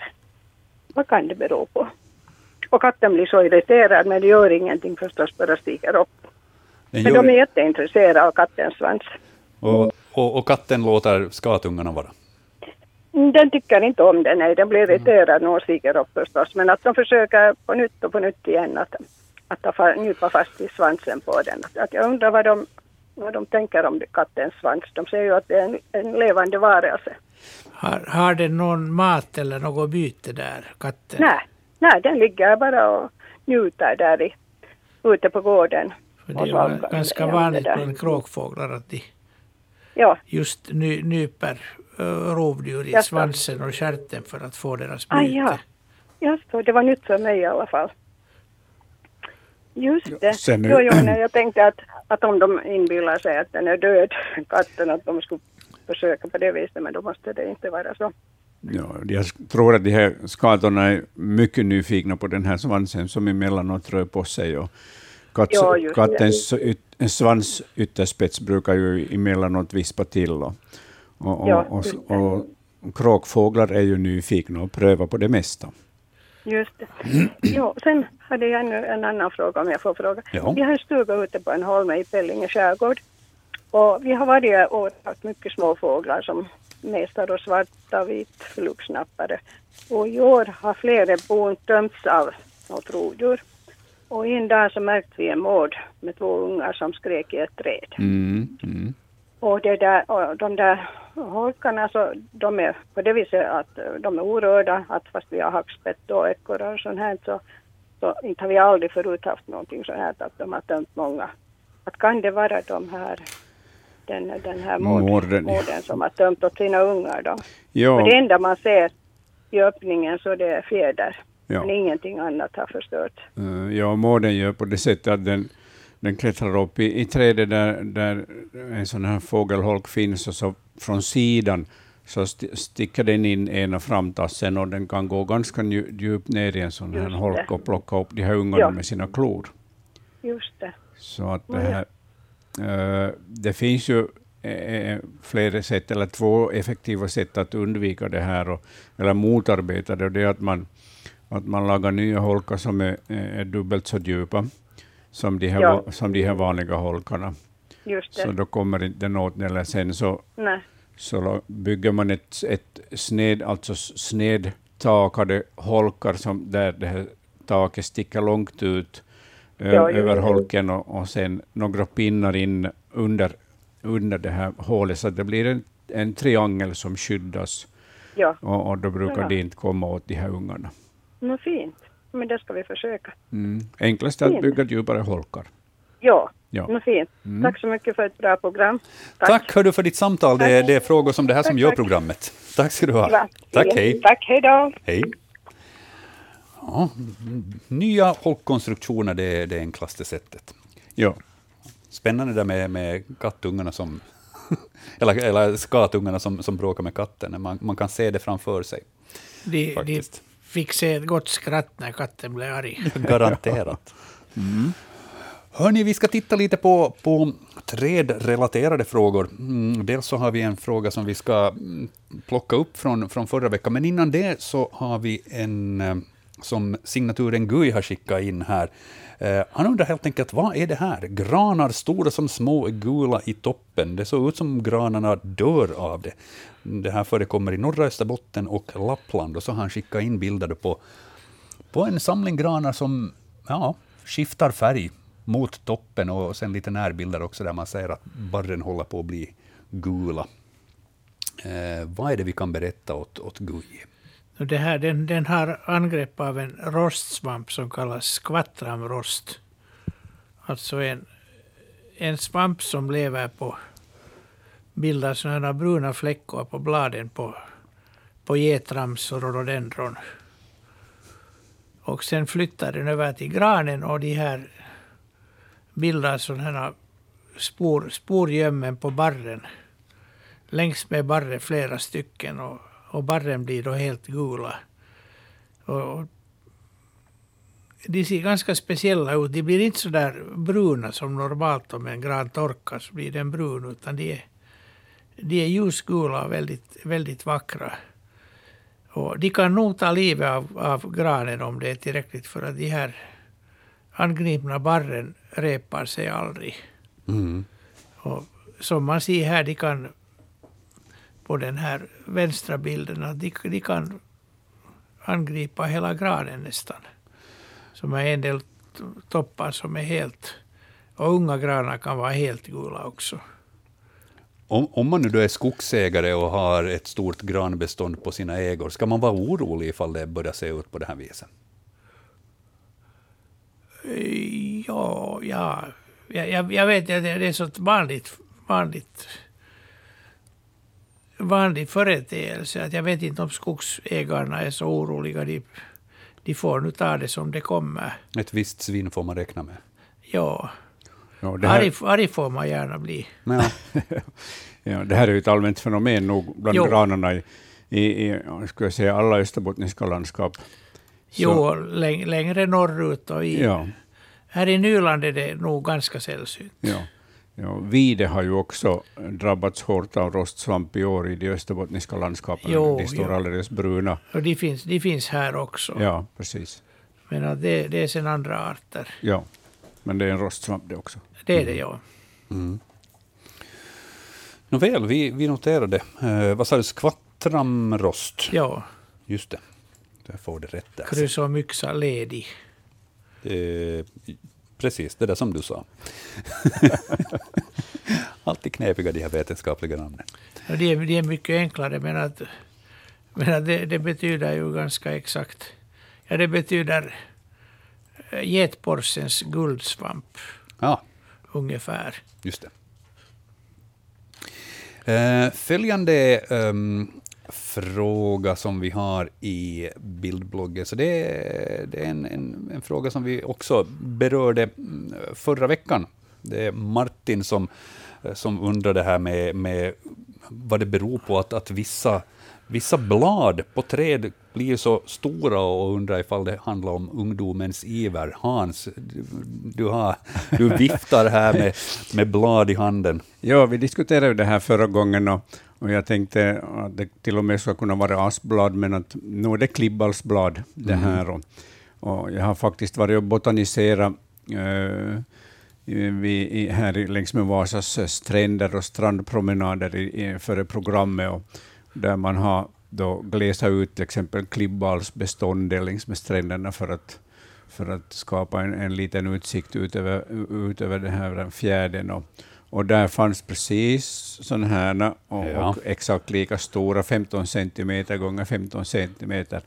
[SPEAKER 6] Vad kan det bero på? Och katten blir så irriterad men det gör ingenting förstås, bara stiger upp.
[SPEAKER 1] Den
[SPEAKER 6] Men
[SPEAKER 1] gör-
[SPEAKER 6] de är jätteintresserade av kattens svans.
[SPEAKER 1] Och, och, och katten låter skatungarna vara.
[SPEAKER 6] Mm, Den tycker inte om det, nej. Den blir irriterad och stiger upp förstås. Men att de försöker på nytt och på nytt igen att, att ta, nypa fast i svansen på den. Att, att jag undrar vad de, vad de tänker om kattens svans. De säger ju att det är en, en levande varelse.
[SPEAKER 2] Har, har den någon mat eller något byte där, katten?
[SPEAKER 6] Nej, nej, den ligger bara och njuter där i, ute på gården.
[SPEAKER 2] För det är ganska vanligt bland kråkfåglar att de
[SPEAKER 6] Ja,
[SPEAKER 2] just ny, nyper rovdjur i svansen och stjärten för att få deras
[SPEAKER 6] ah,
[SPEAKER 2] byte.
[SPEAKER 6] ja. Just det, det var nytt för mig i alla fall. Just det.
[SPEAKER 3] sen nu-
[SPEAKER 6] Jo, jo, nej, jag tänkte att, att om de inbillar sig att den är död, *laughs* katten, att de skulle försöka på det viset, men då måste det inte vara så.
[SPEAKER 3] Ja, jag tror att de här skatorna är mycket nyfikna på den här svansen som emellanåt rör på sig. Och katts,
[SPEAKER 6] Ja,
[SPEAKER 3] kattens yt, svans ytterspets brukar ju emellanåt vispa till. Och, och,
[SPEAKER 6] Ja,
[SPEAKER 3] och, och, och kråkfåglar är ju nyfikna och prövar på det mesta.
[SPEAKER 6] Just det. Jo, sen hade jag ännu en annan fråga om jag får fråga.
[SPEAKER 1] Ja.
[SPEAKER 6] Vi har en stuga ute på en holme i Pellinge skärgård. Och vi har varje år haft mycket små fåglar som mest har då svarta och vit flugsnappare. Och i år har flera bon tömts av något rovdjur. Och en dag så märkte vi en mård med två ungar som skrek i ett träd.
[SPEAKER 3] Mm, mm.
[SPEAKER 6] Och, det där, och de där holkarna, så de är på det viset att eh, de är orörda, att fast vi har hackspett och ekorrar och sånt här så, så inte har vi aldrig förut haft någonting sånt här att de har tömt många. Att kan det vara de här, den, den här mord,
[SPEAKER 3] Morden.
[SPEAKER 6] morden som har tömt åt sina ungar då?
[SPEAKER 3] Ja,
[SPEAKER 6] det enda man ser i öppningen så det är fjäder,
[SPEAKER 3] Ja.
[SPEAKER 6] men ingenting annat har förstört.
[SPEAKER 3] eh, ja mården gör på det sättet att den, den klättrar upp i, i trädet där, där en sån här fågelholk finns och så från sidan så sti- sticker den in ena framtassen och den kan gå ganska dju- djupt ner i en sån här holk och plocka upp de här ungarna
[SPEAKER 6] Ja.
[SPEAKER 3] med sina klor.
[SPEAKER 6] Just det.
[SPEAKER 3] Så att det
[SPEAKER 6] ja.
[SPEAKER 3] här, eh, det finns ju eh, flera sätt, eller två effektiva sätt att undvika det här, och, eller motarbeta det. Och det är att man, att man lagar nya holkar som är, är dubbelt så djupa som de här,
[SPEAKER 6] Ja.
[SPEAKER 3] som de här vanliga holkarna. Så då kommer inte den åt, eller sen så,
[SPEAKER 6] Nej.
[SPEAKER 3] så bygger man ett, ett sned, alltså snedtakade holkar som där det här taket sticker långt ut
[SPEAKER 6] Ja,
[SPEAKER 3] över holken och, och sen några pinnar in under, under det här hålet, så att det blir en, en triangel som skyddas
[SPEAKER 6] Ja,
[SPEAKER 3] och, och då brukar
[SPEAKER 6] Ja.
[SPEAKER 3] de inte komma åt de här ungarna.
[SPEAKER 6] Nå fint. Men det ska vi försöka.
[SPEAKER 3] Mm. Enklast är att
[SPEAKER 6] Fint.
[SPEAKER 3] bygga djupare holkar.
[SPEAKER 6] Ja,
[SPEAKER 3] Ja.
[SPEAKER 6] nå fint.
[SPEAKER 3] Mm.
[SPEAKER 6] Tack så mycket för ett bra program.
[SPEAKER 1] Tack, hör du för ditt samtal. Det är,
[SPEAKER 6] Tack.
[SPEAKER 1] det är frågor som det här som
[SPEAKER 6] Tack,
[SPEAKER 1] gör
[SPEAKER 6] tack.
[SPEAKER 1] programmet. Tack ska du ha.
[SPEAKER 6] Bra.
[SPEAKER 1] Tack, hej.
[SPEAKER 6] Tack, hej då.
[SPEAKER 1] Hej. Ja, nya holkkonstruktioner, det är det enklaste sättet.
[SPEAKER 3] Ja.
[SPEAKER 1] Spännande där med, med kattungarna som, *laughs* eller, eller skatungarna som, som bråkar med katten. Man, man kan se det framför sig.
[SPEAKER 2] De, de
[SPEAKER 1] Faktiskt.
[SPEAKER 2] Fick se ett gott skratt när katten blev arg. *laughs*
[SPEAKER 1] Garanterat. Hörni, vi ska titta lite på, på trädrelaterade frågor. Mm, dels så har vi en fråga som vi ska mm, plocka upp från, från förra veckan, men innan det så har vi en eh, som signaturen Gui har skickat in här. Eh, han undrar helt enkelt, vad är det här? Granar stora som små är gula i toppen. Det såg ut som granarna dör av det. Det här förekommer i norra Österbotten och Lappland. Och så har han skickat in bilder på på en samling granar som ja, skiftar färg mot toppen och sen lite närbilder också där man ser att barren håller på att bli gula. Eh, vad är det vi kan berätta åt, åt Guji?
[SPEAKER 2] Det här, den, den har angrepp av en rostsvamp som kallas skvattramrost. Alltså en, en svamp som lever på, bildar sådana bruna fläckar på bladen på, på getrams och rhododendron. Och sen flyttar den över till granen och de här bildar sådana spor, sporgömmen på barren. Längs med barren flera stycken och, och barren blir då helt gula. Och, de ser ganska speciella ut. De blir inte så där bruna som normalt om en gran torkar så blir den brun, utan de är, de är ljusgula och väldigt, väldigt vackra. Och de kan nog ta livet av, av granen om det är tillräckligt för att de här angripna barren repar sig aldrig.
[SPEAKER 1] Mm.
[SPEAKER 2] Och som man ser här, de kan på den här vänstra bilden, att de, de kan angripa hela granen nästan. Som är en del toppar som är helt... Och unga granar kan vara helt gula också.
[SPEAKER 1] Om, om man nu då är skogsägare och har ett stort granbestånd på sina ägor, ska man vara orolig ifall det börjar se ut på det här viset?
[SPEAKER 2] Ja, ja jag, jag vet att det är så vanligt, vanligt vanlig företeelse. Att jag vet inte om skogsägarna är så oroliga. De, de får nu ta det som det kommer.
[SPEAKER 1] Ett visst svinn får man räkna med.
[SPEAKER 2] Ja.
[SPEAKER 3] Ja, det, här,
[SPEAKER 2] Arg, arg får man gärna bli.
[SPEAKER 1] Ja. *laughs*
[SPEAKER 3] ja, det här är ju ett allmänt fenomen nog bland
[SPEAKER 2] Jo.
[SPEAKER 3] granarna i, i, i ska jag säga, alla österbottniska landskap. Så-
[SPEAKER 2] Jo, läng, längre norrut och i,
[SPEAKER 3] Ja,
[SPEAKER 2] här i Nyland är det nog ganska sällsynt.
[SPEAKER 3] ja. Ja, Vide har ju också drabbats hårt av rostsvamp i år i de österbottniska landskapen.
[SPEAKER 2] Jo,
[SPEAKER 3] de står
[SPEAKER 2] jo.
[SPEAKER 3] alldeles bruna.
[SPEAKER 2] Och de finns, de finns här också.
[SPEAKER 3] Ja, precis.
[SPEAKER 2] Men att det, det är sen andra arter.
[SPEAKER 3] Ja, men det är en rostsvamp det också.
[SPEAKER 2] Det är det, ja.
[SPEAKER 1] Mm. Nåväl, vi, vi noterade. Eh, vad sa du? Skvattramrost?
[SPEAKER 2] Ja,
[SPEAKER 1] Just det. Jag får det rätt där.
[SPEAKER 2] krysomyxa ledi.
[SPEAKER 1] Eh, precis, det där som du sa. *laughs* Alltid knepiga de här vetenskapliga namnen.
[SPEAKER 2] Och de, är, de är mycket enklare, men, att, men att det, det betyder ju ganska exakt... Ja, det betyder eh, getborsens guldsvamp,
[SPEAKER 1] Ja,
[SPEAKER 2] ungefär.
[SPEAKER 1] just det. Eh, följande ehm, fråga som vi har i bildbloggen, så det är, det är en, en, en fråga som vi också berörde mm, förra veckan. Det är Martin som, som undrar det här med, med vad det beror på att, att vissa, vissa blad på träd blir så stora och undrar ifall det handlar om ungdomens iver. Hans, du, du, har, du viftar här med, med blad i handen.
[SPEAKER 3] Ja, vi diskuterade det här förra gången och, och jag tänkte att det till och med ska kunna vara askblad, men att nu är det klibbalsblad det
[SPEAKER 1] Mm.
[SPEAKER 3] här. Och, och jag har faktiskt varit och botaniserat eh, vi, här längs med Vasas eh, stränder och strandpromenader i, i, före programmet, och, där man har då glesat ut till exempel klibbalsbeståndet längs med stränderna för att, för att skapa en, en liten utsikt ut över, ut över den här den fjärden. Och, och där fanns precis sådana här och,
[SPEAKER 1] Ja.
[SPEAKER 3] och exakt lika stora, 15 centimeter gånger 15 centimeter,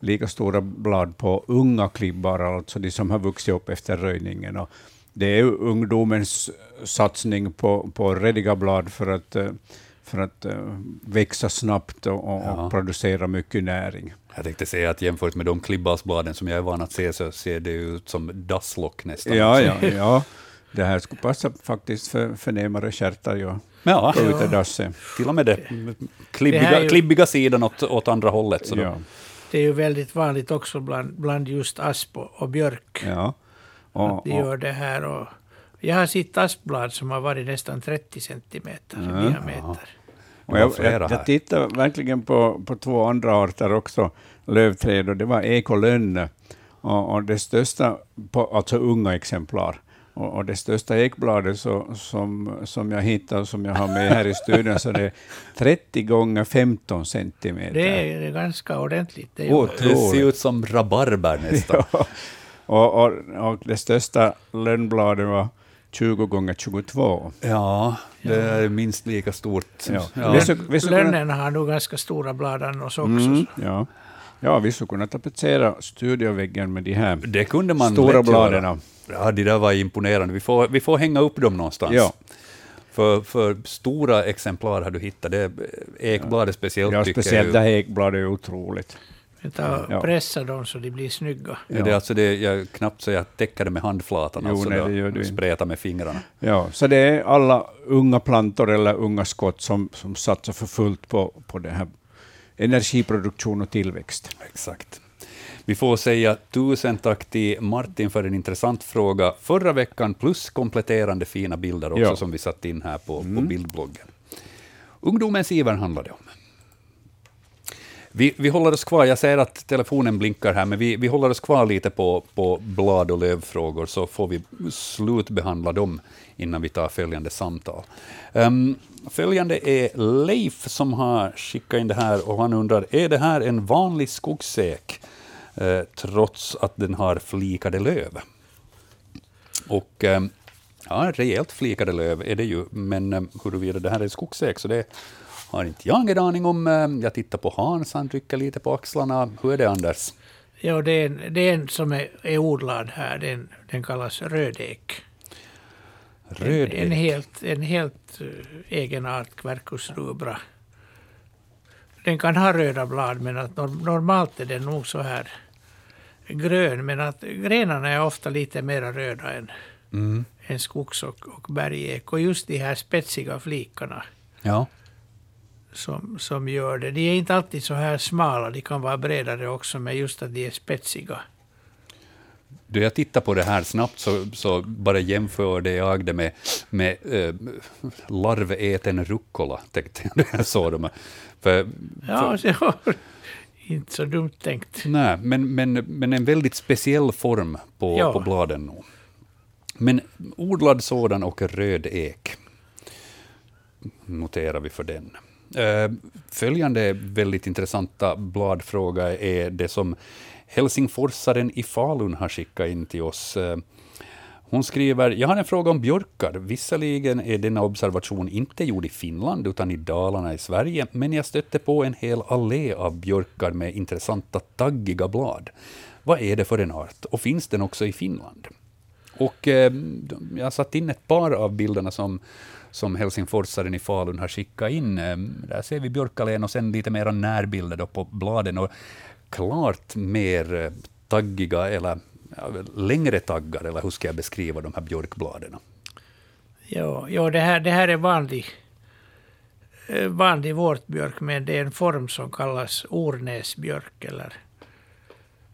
[SPEAKER 3] lika stora blad på unga klibbar, alltså de som har vuxit upp efter röjningen. Och det är ungdomens satsning på, på rediga blad för att, eh, för att eh, växa snabbt och, och,
[SPEAKER 1] Ja.
[SPEAKER 3] producera mycket näring.
[SPEAKER 1] Jag tänkte säga att jämfört med de klibbalsbladen som jag är van att se, så ser det ut som dasslock nästan.
[SPEAKER 3] Ja, ja, *laughs* ja. Det här skulle passa faktiskt för förnämare stjärtar. Ja.
[SPEAKER 1] ja
[SPEAKER 3] dasset.
[SPEAKER 1] till och med det
[SPEAKER 2] Det
[SPEAKER 1] klibbiga,
[SPEAKER 2] är ju-
[SPEAKER 1] klibbiga sidan åt, åt andra hållet. Så
[SPEAKER 3] Ja.
[SPEAKER 2] Det är ju väldigt vanligt också bland, bland just asp och, björk.
[SPEAKER 3] Ja.
[SPEAKER 2] att
[SPEAKER 3] Och,
[SPEAKER 2] de
[SPEAKER 3] och,
[SPEAKER 2] gör det här. Och jag har sett askblad som har varit nästan 30 centimeter i
[SPEAKER 3] Ja.
[SPEAKER 2] diameter.
[SPEAKER 3] och
[SPEAKER 1] Det
[SPEAKER 3] jag, jag, jag tittade verkligen på, på två andra arter också, lövträd, och det var ek och lönne. Och, och det största, på, alltså unga exemplar, och, och det största ekbladet så, som, som jag hittade, som jag har med här i studion, så det är 30 gånger 15 centimeter.
[SPEAKER 2] Det är, ganska ordentligt. Det
[SPEAKER 1] det ser ut som rabarber nästan. *laughs*
[SPEAKER 3] Ja. Och, och, och det största lönnbladet var 20 gånger 22.
[SPEAKER 1] Ja, det är minst lika stort.
[SPEAKER 3] Ja.
[SPEAKER 1] Ja.
[SPEAKER 2] Lönnen har nog ganska stora blad annars också.
[SPEAKER 3] Mm, ja. Ja, vi skulle kunna tapetsera studioväggen med de här
[SPEAKER 1] Det kunde man
[SPEAKER 3] stora
[SPEAKER 1] göra.
[SPEAKER 3] bladen.
[SPEAKER 1] Ja, de där var imponerande. Vi får, vi får hänga upp dem någonstans.
[SPEAKER 3] Ja.
[SPEAKER 1] För, för stora exemplar har du hittat. Det, ekbladet speciellt
[SPEAKER 3] Ja, speciellt det här ekbladet är otroligt.
[SPEAKER 2] Och pressar dem så de blir snygga.
[SPEAKER 1] Ja. Det är alltså det, jag knappt så jag täcker det med handflatan.
[SPEAKER 3] Jo,
[SPEAKER 1] alltså
[SPEAKER 3] nej, det gör du.
[SPEAKER 1] Spretar med fingrarna.
[SPEAKER 3] Ja, så det är alla unga plantor eller unga skott som, som satsar för fullt på, på det här energiproduktion och tillväxt.
[SPEAKER 1] Exakt. Vi får säga tusen tack till Martin för en intressant fråga förra veckan, plus kompletterande fina bilder också
[SPEAKER 3] Ja.
[SPEAKER 1] som vi satt in här på, på bildbloggen. Ungdomens iver handlar det om. Vi, vi håller oss kvar, jag ser att telefonen blinkar här, men vi, vi håller oss kvar lite på, på blad och lövfrågor, så får vi slutbehandla dem innan vi tar följande samtal. Um, följande är Leif som har skickat in det här, och han undrar, är det här en vanlig skogsek, eh, trots att den har flikade löv? Och eh, ja, rejält flikade löv är det ju, men eh, huruvida det här är skogsek, så det har inte jag en aning om. Eh, jag tittar på Hans, han rycker lite på axlarna. Hur är det, Anders?
[SPEAKER 2] Ja, det är en, det är en som är, är odlad här. Den, den kallas rödek.
[SPEAKER 1] Röd
[SPEAKER 2] En, en helt, en helt eh, egen art, Quercus rubra. Den kan ha röda blad, men att nor- normalt är den nog så här grön. Men att grenarna är ofta lite mer röda än,
[SPEAKER 1] Mm.
[SPEAKER 2] än skogs och, och bergek. Och just de här spetsiga flikarna
[SPEAKER 1] Ja.
[SPEAKER 2] som, som gör det. De är inte alltid så här smala, de kan vara bredare också, men just att de är spetsiga.
[SPEAKER 1] Då jag tittar på det här snabbt så, så bara jämförde jag det med, med äh, larväten rucola, tänkte jag när jag såg dem. För,
[SPEAKER 2] Ja, det var inte så dumt tänkt.
[SPEAKER 1] Nej, men, men, men en väldigt speciell form på,
[SPEAKER 2] Ja.
[SPEAKER 1] på bladen. nog. Men odlad sådan och röd ek noterar vi för den. Eh, Följande väldigt intressanta bladfråga är det som Helsingforsaren i Falun har skickat in till oss. Hon skriver, jag har en fråga om björkar. Visserligen är denna observation inte gjord i Finland, utan i Dalarna i Sverige, men jag stötte på en hel allé av björkar med intressanta taggiga blad. Vad är det för en art? Och finns den också i Finland? Och eh, jag har satt in ett par av bilderna som, som Helsingforsaren i Falun har skickat in. Eh, där ser vi björkallén och sen lite mera närbilder då på bladen. Och klart mer eh, taggiga, eller längre taggar, eller hur ska jag beskriva de här björkbladen?
[SPEAKER 2] Ja, ja det, här, det här är vanlig, eh, vanlig vårtbjörk, men det är en form som kallas ornäsbjörk eller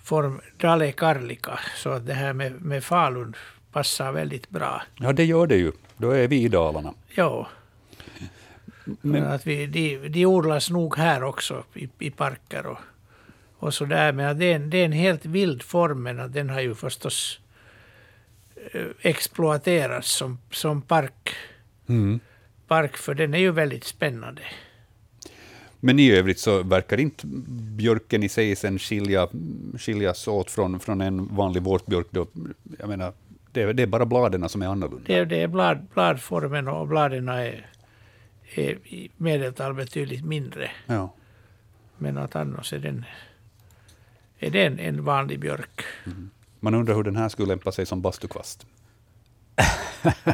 [SPEAKER 2] form Dale Carlica. Så att det här med, med Falun passar väldigt bra.
[SPEAKER 1] Ja, det gör det ju. Då är vi i Dalarna.
[SPEAKER 2] Ja. Men att vi, de, de odlas nog här också i, i parker och, och så där. Men det, är en, det är en helt vild form, men den har ju förstås eh, exploaterats som, som park,
[SPEAKER 1] Mm.
[SPEAKER 2] park, för den är ju väldigt spännande.
[SPEAKER 1] Men i övrigt så verkar inte björken i sig sen skilja, skiljas åt från, från en vanlig vårtbjörk. Då, jag menar, det, är- det är bara bladen som är annorlunda.
[SPEAKER 2] Det, är- det är blad, bladformen och bladen är, är i medeltal betydligt mindre.
[SPEAKER 1] Ja.
[SPEAKER 2] Men att annars är den, är den en vanlig björk.
[SPEAKER 1] Man undrar hur den här skulle lämpa sig som bastukvast. *laughs*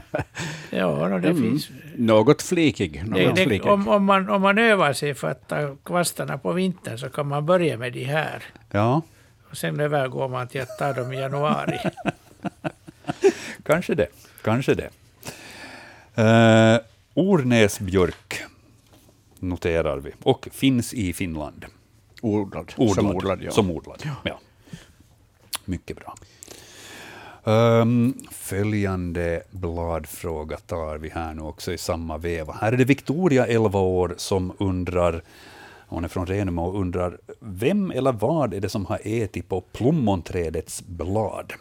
[SPEAKER 2] Ja, no, det
[SPEAKER 3] Mm.
[SPEAKER 2] finns
[SPEAKER 3] Något flikig.
[SPEAKER 2] Det,
[SPEAKER 3] Något
[SPEAKER 2] det,
[SPEAKER 3] flikig.
[SPEAKER 2] om, om, man, om man övar sig för att ta kvastarna på vintern så kan man börja med de här.
[SPEAKER 1] Ja,
[SPEAKER 2] Och sen övergår man till att ta dem i januari. *laughs*
[SPEAKER 1] kanske det. Kanske det. Uh, Ornäsbjörk noterar vi, och finns i Finland.
[SPEAKER 3] Odlad.
[SPEAKER 1] Odlad.
[SPEAKER 3] Som odlad, ja.
[SPEAKER 1] Som odlad. Ja. Mycket bra. Ehm, följande bladfråga tar vi här nu också i samma veva. Här är det Victoria, 11 år, som undrar, hon är från Renemo och undrar, vem eller vad är det som har ätit på plommonträdets blad?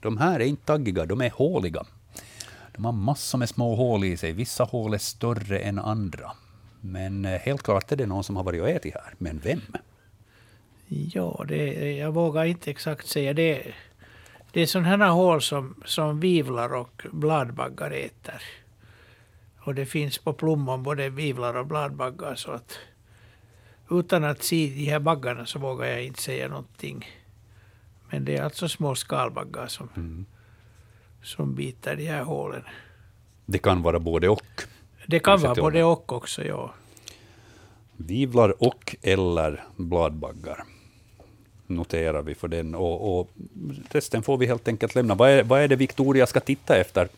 [SPEAKER 1] De här är inte taggiga, de är håliga. De har massor med små hål i sig. Vissa hål är större än andra. Men eh, helt klart är det någon som har varit och ätit här. Men vem?
[SPEAKER 2] Ja, det, jag vågar inte exakt säga. Det, Det är sådana här hål som, som vivlar och bladbaggar äter. Och det finns på plommon både vivlar och bladbaggar. Så att utan att se de här baggarna så vågar jag inte säga någonting. Men det är alltså små skalbaggar som,
[SPEAKER 1] Mm.
[SPEAKER 2] som biter de här hålen.
[SPEAKER 1] Det kan vara både och.
[SPEAKER 2] Det kan vara både och också, ja.
[SPEAKER 1] Vivlar och eller bladbaggar noterar vi för den. Och, och resten får vi helt enkelt lämna. Vad är, vad är det Victoria ska titta efter?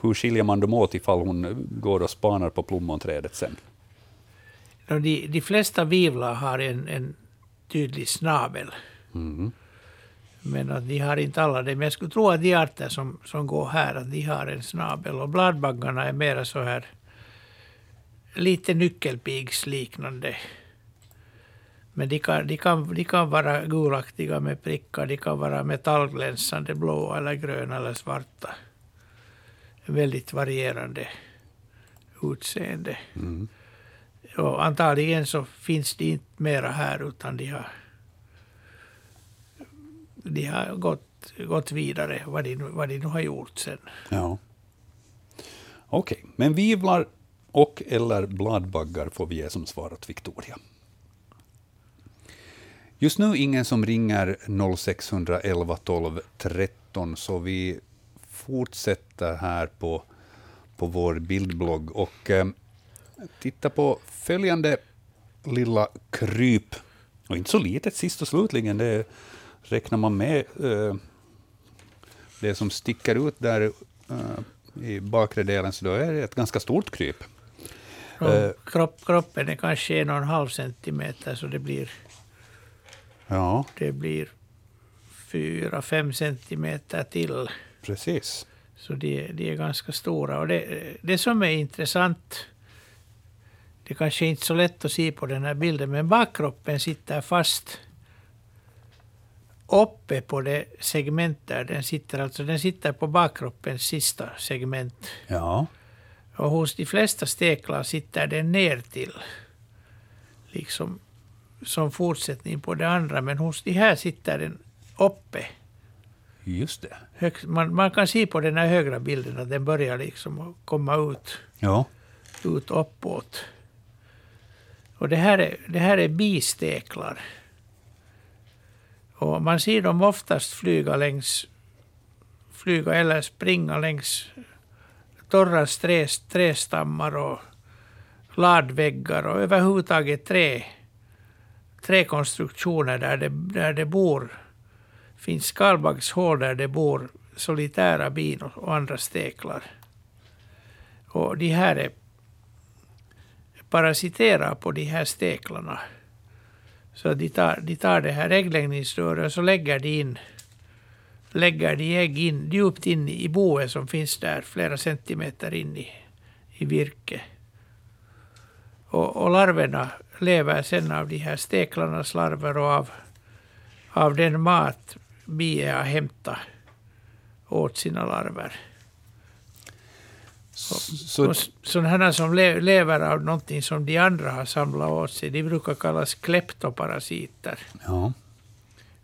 [SPEAKER 1] Hur skiljer man dem åt ifall hon går och spanar på plommonträdet sen?
[SPEAKER 2] De, de flesta vivlar har en, en tydlig snabel.
[SPEAKER 1] Mm.
[SPEAKER 2] Men att de har inte alla det. Men jag skulle tro att de arter som, som går här, att de har en snabel. Och bladbaggarna är mera så här lite nyckelpigsliknande. Men de kan, de, kan, de kan vara gulaktiga med prickar, de kan vara metallglänsande blå eller gröna eller svarta. Väldigt varierande utseende.
[SPEAKER 1] Mm.
[SPEAKER 2] Och antagligen så finns det inte mera här utan de har, de har gått, gått vidare vad de, nu- vad de nu har gjort sen.
[SPEAKER 1] Ja. Okej, men vivlar och eller bladbaggar får vi ge som svar åt Victoria. Just nu ingen som ringer 0611 12 13, så vi fortsätter här på, på vår bildblogg och eh, titta på följande lilla kryp. Och inte så litet sist och slutligen, det räknar man med eh, det som sticker ut där eh, i bakre delen, så då är det ett ganska stort kryp.
[SPEAKER 2] Och
[SPEAKER 1] Eh.
[SPEAKER 2] kropp, kroppen är kanske en och en halv centimeter så det blir,
[SPEAKER 1] Ja,
[SPEAKER 2] det blir fyra, fem centimeter till.
[SPEAKER 1] precis.
[SPEAKER 2] Så de, de är ganska stora. Och det, det som är intressant, det kanske inte är så lätt att se på den här bilden, men bakkroppen sitter fast uppe på det segment där den sitter. Alltså den sitter på bakkroppens sista segment.
[SPEAKER 1] Ja,
[SPEAKER 2] Och hos de flesta steklar sitter den ner till. Liksom som fortsättning på det andra. Men hos de här sitter den uppe.
[SPEAKER 1] just det.
[SPEAKER 2] Högst, man, man kan se på den här högra bilden att den börjar liksom komma ut,
[SPEAKER 1] Ja,
[SPEAKER 2] ut uppåt. Och det här är, det här är bisteklar. Och man ser dem oftast flyga längs, flyga eller springa längs torra trä, trästammar och ladväggar och överhuvudtaget trä, träkonstruktioner där det, där det bor finns skalbaggshål där det bor solitära bin och- och andra steklar. Och de här är parasiterar på de här steklarna. Så de tar, de tar det här äggläggningsröret och så lägger de in lägger de ägg in, djupt in i boet som finns där flera centimeter in i, i virke. Och, och larverna lever sen av de här steklarnas larver och av, av den mat bier har hämtat åt sina larver
[SPEAKER 1] så,
[SPEAKER 2] sådana som le- lever av någonting som de andra har samlat åt sig, de brukar kallas kleptoparasiter.
[SPEAKER 1] ja.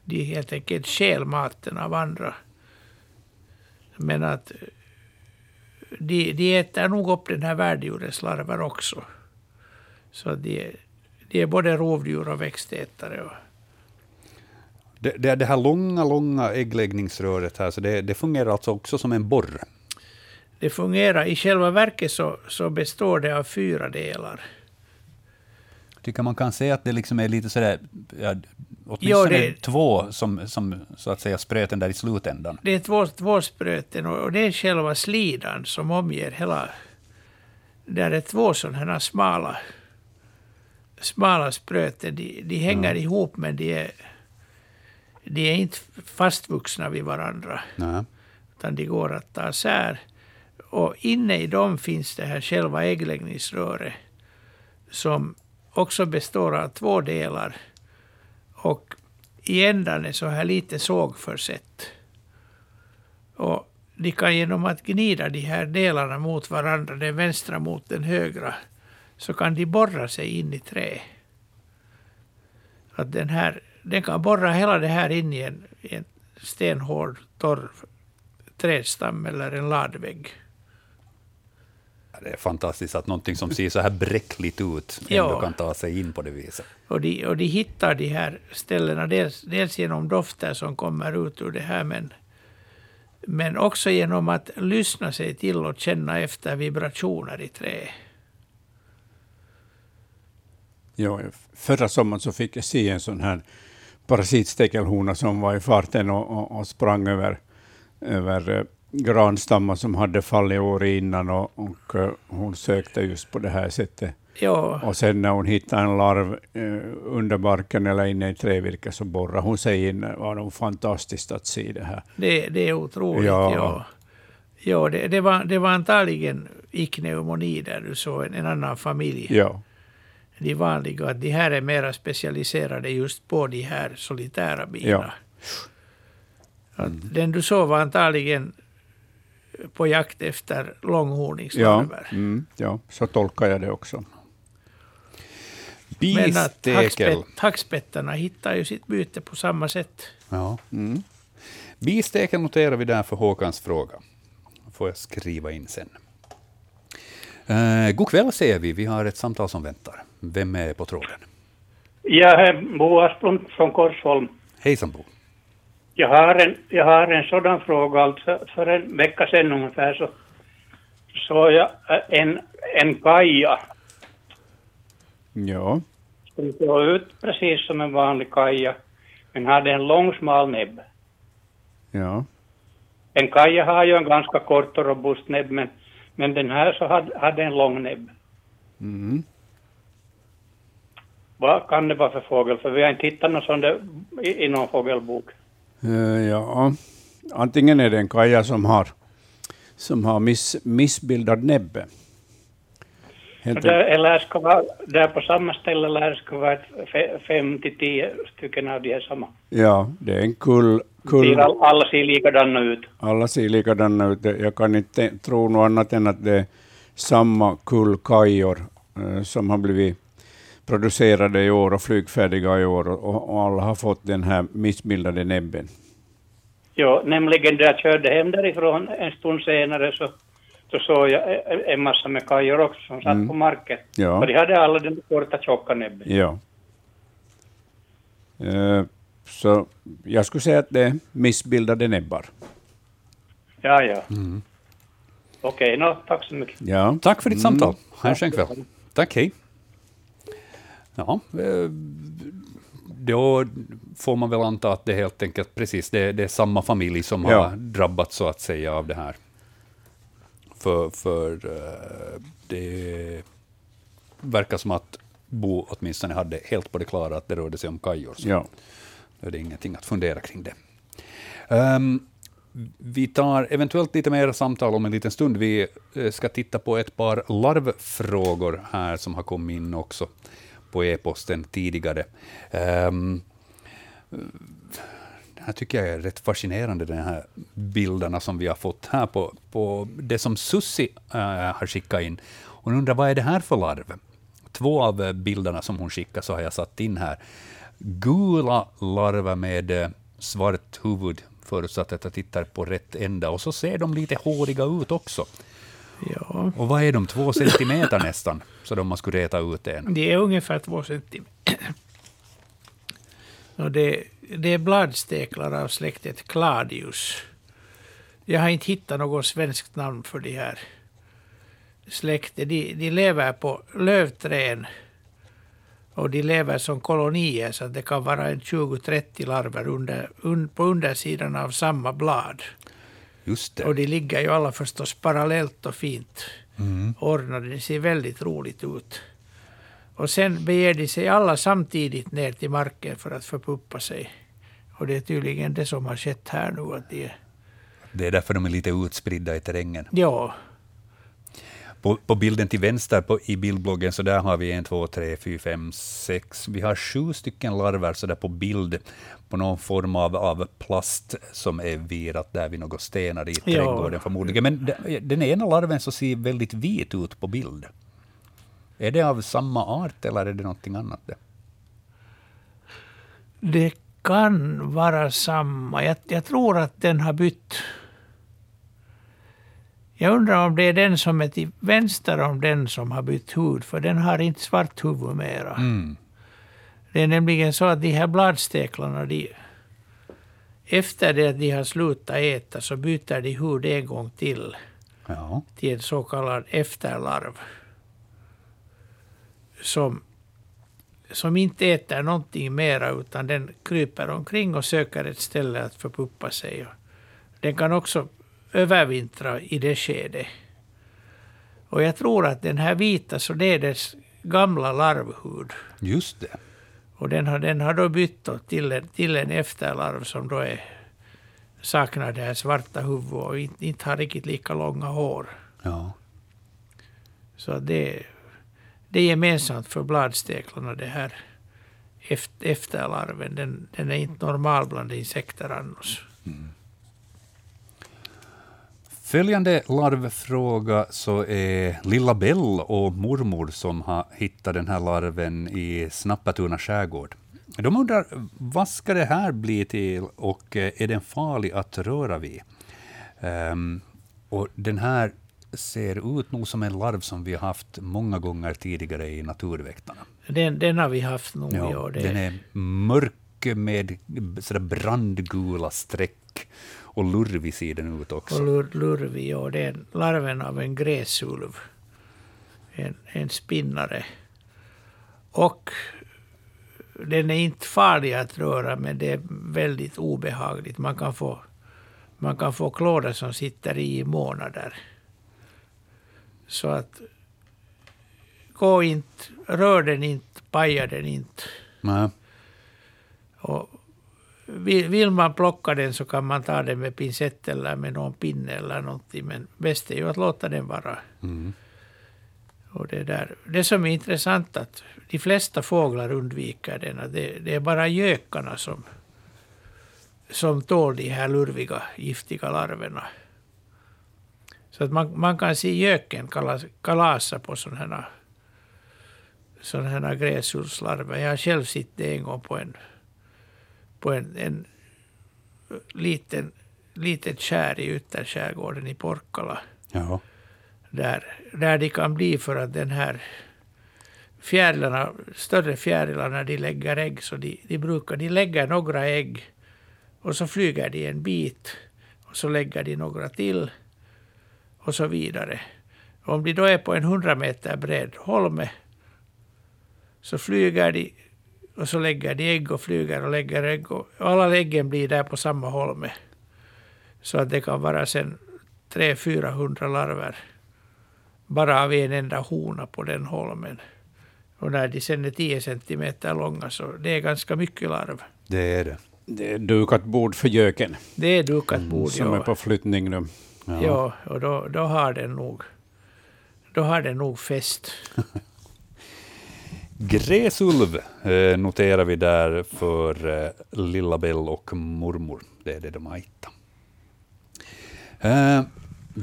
[SPEAKER 2] De helt enkelt stjäl maten av andra. Men att eh, de, de äter nog upp den här värddjurets larver också. Så de, är- de är både rovdjur och växtätare. Och,
[SPEAKER 1] Det, det, det här långa, långa äggläggningsröret här, så det, det fungerar alltså också som en borr.
[SPEAKER 2] Det fungerar, i själva verket så, så består det av fyra delar.
[SPEAKER 1] Tycker man kan säga att det liksom är lite sådär, ja, åtminstone
[SPEAKER 2] det-
[SPEAKER 1] två som, som så att säga spröten där i slutändan.
[SPEAKER 2] Det är två, två spröten och och det är själva slidan som omger hela... Där är två sådana här smala, smala spröten. De, de hänger ihop men de är, de är inte fastvuxna vid varandra.
[SPEAKER 1] Nej.
[SPEAKER 2] Utan de går att ta sär. Och inne i dem finns det här själva äggläggningsröret. Som också består av två delar. Och i ändan är så här lite sågförsett. Och de kan genom att gnida de här delarna mot varandra, den vänstra mot den högra, så kan de borra sig in i trä. Att den, här, den kan borra hela det här in i en, i en stenhård torr trädstam eller en ladvägg.
[SPEAKER 1] Det är fantastiskt att någonting som ser så här bräckligt ut ändå
[SPEAKER 2] Ja.
[SPEAKER 1] kan ta sig in på det viset.
[SPEAKER 2] Och de, och de hittar de här ställena dels, dels genom dofter som kommer ut ur det här, men, men också genom att lyssna sig till och känna efter vibrationer i träet.
[SPEAKER 3] Ja, förra sommaren så fick jag se en sån här parasitstekelhona som var i farten och, och, och sprang över, över eh, granstammar som hade fallit året innan och, och eh, hon sökte just på det här sättet.
[SPEAKER 2] Ja,
[SPEAKER 3] Och sen när hon hittade en larv eh, under barken eller inne i trävirke så borrade hon sig in. Det var nog fantastiskt att se det här.
[SPEAKER 2] det, det är otroligt.
[SPEAKER 3] Ja.
[SPEAKER 2] Ja. Ja, det, det, var, det var antagligen ikneumoni där du såg en, en annan familj.
[SPEAKER 3] Ja,
[SPEAKER 2] De vanliga, att de här är mera specialiserade just på de här solitära bina.
[SPEAKER 3] Ja.
[SPEAKER 2] Att Den du såg var antagligen på jakt efter
[SPEAKER 3] ja,
[SPEAKER 2] långhorningslarver.
[SPEAKER 3] mm, ja, så tolkar jag det också.
[SPEAKER 2] Men att hackspett, hackspettarna hittar ju sitt byte på samma sätt.
[SPEAKER 1] Ja.
[SPEAKER 3] Mm.
[SPEAKER 1] Bistekel noterar vi där för Håkans fråga. får jag skriva in sen. Uh, god kväll säger vi. Vi har ett samtal som väntar. Vem är på tråden?
[SPEAKER 7] Jag är Bo Asplund från Korsholm.
[SPEAKER 1] Hejsan Bo.
[SPEAKER 7] Jag har en, jag har en sådan fråga. Alltså för en vecka sedan ungefär så såg jag en, en kaja
[SPEAKER 3] Ja,
[SPEAKER 7] som såg ut precis som en vanlig kaja men hade en lång smal näbb.
[SPEAKER 3] ja.
[SPEAKER 7] En kaja har ju en ganska kort och robust näbb men, men den här så hade, hade en lång näbb.
[SPEAKER 3] Mm.
[SPEAKER 7] Vad kan det vara för fågel? För vi har inte hittat någon sån där i, i någon fågelbok.
[SPEAKER 3] Eh, ja. Antingen är det en kaja som har, som har miss, missbildad näbbe. Helt
[SPEAKER 7] eller ska vara, där på samma ställe lär det ska vara fem till tio stycken av de här samma.
[SPEAKER 3] Ja, det är en kull. Kull
[SPEAKER 7] all, alla ser likadana ut.
[SPEAKER 3] alla ser likadana ut. Jag kan inte tro något annat än att det är samma kull kajor eh, som har blivit producerade i år och flygfärdiga i år och, och alla har fått den här missbildade näbben.
[SPEAKER 7] Ja, nämligen när jag körde hem därifrån en stund senare så, så såg jag en massa med kajor också som satt
[SPEAKER 3] Mm.
[SPEAKER 7] på marken.
[SPEAKER 3] Ja.
[SPEAKER 7] Och de hade alla den korta tjocka näbben.
[SPEAKER 3] Ja. Eh, Så jag skulle säga att det är missbildade näbbar.
[SPEAKER 7] Ja, ja.
[SPEAKER 3] Mm.
[SPEAKER 7] Okej, nå, tack så mycket.
[SPEAKER 3] Ja.
[SPEAKER 1] Tack för ditt
[SPEAKER 3] Mm.
[SPEAKER 1] samtal. Ha en skön kväll. Tack, hej. Ja, då får man väl anta att det helt enkelt precis det, det är samma familj som
[SPEAKER 3] Ja.
[SPEAKER 1] har drabbats så att säga av det här. För, för eh, det verkar som att Bo åtminstone hade helt på det klara att det rörde sig om kajor. Så
[SPEAKER 3] Ja.
[SPEAKER 1] då är det ingenting att fundera kring det. Ehm, vi tar eventuellt lite mer samtal om en liten stund. Vi eh, ska titta på ett par larvfrågor här som har kommit in också på e-posten tidigare. Um, det här tycker jag är rätt fascinerande, de här bilderna som vi har fått här på, på det som Sussi uh, har skickat in. Hon undrar vad är det här för larv? Två av eh, bilderna som hon skickade så har jag satt in här. Gula larver med eh, svart huvud, förutsatt att jag tittar på rätt ända. Och så ser de lite håriga ut också.
[SPEAKER 2] Ja,
[SPEAKER 1] Och vad är de? Två centimeter *laughs* nästan, så de man skulle reta ut en.
[SPEAKER 2] det är ungefär två centimeter. *clears throat* Och det, det är bladsteklar av släktet Cladius. Jag har inte hittat något svenskt namn för de här släktet. De, de lever på lövträd och de lever som kolonier så det kan vara en 20-30 larver under, un, på undersidan av samma blad.
[SPEAKER 1] Just
[SPEAKER 2] Och
[SPEAKER 1] det.
[SPEAKER 2] de ligger ju alla förstås parallellt och fint ordnade. Det ser väldigt roligt ut. Och sen beger de sig alla samtidigt ner till marken för att förpuppa sig. Och det är tydligen det som har skett här nu. Att de,
[SPEAKER 1] Det är därför de är lite utspridda i terrängen.
[SPEAKER 2] ja,
[SPEAKER 1] På, på bilden till vänster på, i bildbloggen, så där har vi en, två, tre, fyra, fem, sex. Vi har sju stycken larver så där på bild, på någon form av, av plast som är virat där vid några stenar i
[SPEAKER 2] Ja.
[SPEAKER 1] trädgården förmodligen. Men de- den ena larven så ser väldigt vit ut på bild. Är det av samma art eller är det någonting annat? Det?
[SPEAKER 2] det kan vara samma. Jag, jag tror att den har bytt. Jag undrar om det är den som är till vänster om den som har bytt hud, för den har inte svart huvud mera.
[SPEAKER 1] Mm.
[SPEAKER 2] Det är nämligen så att de här bladsteklarna, de, efter det att de har slutat äta så byter de hud en gång till,
[SPEAKER 1] Ja.
[SPEAKER 2] till en så kallad efterlarv. Som, som inte äter någonting mera utan den kryper omkring och söker ett ställe att förpuppa sig. Den kan också övervintra i det skedet. Och jag tror att den här vita, så det är dess gamla larvhud.
[SPEAKER 1] Just det.
[SPEAKER 2] Och den har, den har då bytt till, en, till en efterlarv som då är, saknar det här svarta huvudet och inte, inte har riktigt lika långa hår.
[SPEAKER 1] Ja.
[SPEAKER 2] Så det, det är gemensamt för bladsteklarna, det här eft- efterlarven. Den, den är inte normal bland insekter annars.
[SPEAKER 1] Följande larvfråga så är Lilla Bell och mormor som har hittat den här larven i Snappatuna skärgård. De undrar, vad ska det här bli till och eh, är den farlig att röra vid? Ehm, och den här ser ut nog som en larv som vi har haft många gånger tidigare i Naturväktarna.
[SPEAKER 2] Den, den har vi haft nog. Ja,
[SPEAKER 1] Ja,
[SPEAKER 2] det,
[SPEAKER 1] den är mörk med sådär brandgula streck och lurvig ser den ut också.
[SPEAKER 2] och lur, lurvig. Och det är en- larven av en gräsulv. En, en spinnare. Och den är inte farlig att röra, men det är väldigt obehagligt. Man kan få, man kan få klåda som sitter i i månader. Så att gå inte, rör den inte, paja den inte.
[SPEAKER 1] Nej.
[SPEAKER 2] Och vill, man plocka den så kan man ta den med pincett eller med någon pinne eller någonting. Men bäst är ju att låta den vara.
[SPEAKER 1] Mm.
[SPEAKER 2] Och det, där, det som är intressant att de flesta fåglar undviker den. Det, det är bara gökarna som, som tål de här lurviga, giftiga larverna. Så att man, man kan se göken kalas, kalasa på sådana här, såna här gräsulslarver. Jag har själv sett det en gång på en, på en, en liten, litet skär i ytterskärgården i Porkkala
[SPEAKER 1] Ja.
[SPEAKER 2] där, där de kan bli för att den här fjärilarna, större fjärilar när de lägger ägg, så de, de brukar, de lägger några ägg och så flyger de en bit och så lägger de några till och så vidare. Om de då är på en 100 meter bred holme så flyger de och så lägger de ägg och flyger och lägger ägg och alla äggen blir där på samma holme. Så att det kan vara sen 300-400 larver bara av en enda hona på den holmen. Och när de sen är 10 centimeter långa så det är ganska mycket larv.
[SPEAKER 1] Det är det.
[SPEAKER 3] Det är dukat bord för göken
[SPEAKER 2] Det är dukat bord,
[SPEAKER 3] som är
[SPEAKER 2] ja.
[SPEAKER 3] på flyttning nu.
[SPEAKER 2] ja. och då, då har den nog då har den nog fäst. *laughs*
[SPEAKER 1] Gräsulv eh, noterar vi där för eh, Lilla Bell och mormor. Det är det de har hittat. Eh,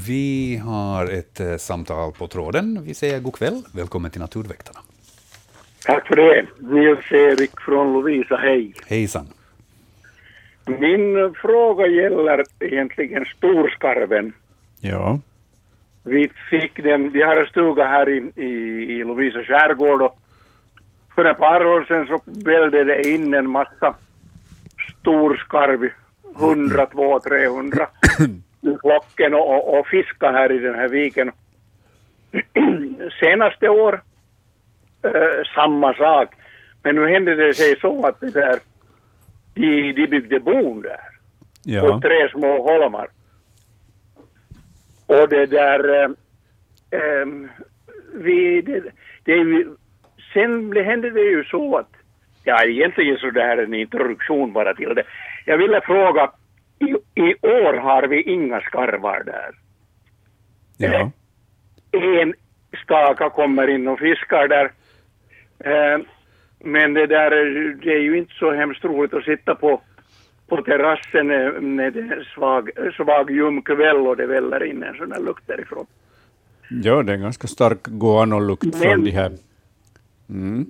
[SPEAKER 1] vi har ett eh, samtal på tråden. Vi säger god kväll. Välkommen till Naturväktarna.
[SPEAKER 8] Tack för det. Nils-Erik från Lovisa, hej.
[SPEAKER 1] Hejsan.
[SPEAKER 8] Min fråga gäller egentligen storskarven.
[SPEAKER 3] Ja.
[SPEAKER 8] Vi fick den, vi har en stuga här i, i, i Lovisa skärgård och för ett par år sedan så vällde det in en massa storskarv, 100, 200, 300 i flocken och, och, och fiska här i den här viken. Senaste år eh, samma sak. Men nu hände det sig så att det där, de, de byggde bon där
[SPEAKER 3] Ja.
[SPEAKER 8] på tre små holmar. Och det där... Eh, ehm, vi, det, det är ju, sen hände det ju så att... Ja, egentligen så det här är en introduktion bara till det. Jag ville fråga, i, i år har vi inga skarvar där.
[SPEAKER 3] Ja.
[SPEAKER 8] En staka kommer in och fiskar där. Eh, men det där, är- det är ju inte så hemskt roligt att sitta på, på terrassen när det är svag, svag ljum kväll och det väller in en sån här lukt därifrån.
[SPEAKER 3] ja, det är en ganska stark guanolukt från de här. Mm.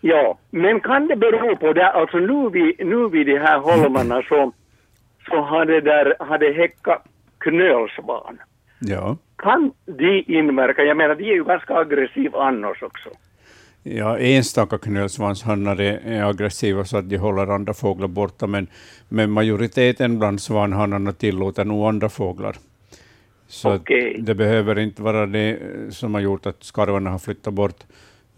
[SPEAKER 8] Ja, men kan det bero på det, alltså nu vid, nu vid de här holmarna så, så har det där, har det häckat knölsvan.
[SPEAKER 3] Ja.
[SPEAKER 8] Kan de inverka? Jag menar, de är ju ganska aggressiva annars också.
[SPEAKER 3] Ja, enstaka knölsvanshannar är, aggressiva så att de håller andra fåglar borta, men, men majoriteten bland svanhannarna tillåter nog andra fåglar. Så
[SPEAKER 8] Okej.
[SPEAKER 3] det behöver inte vara det som har gjort att skarvarna har flyttat bort.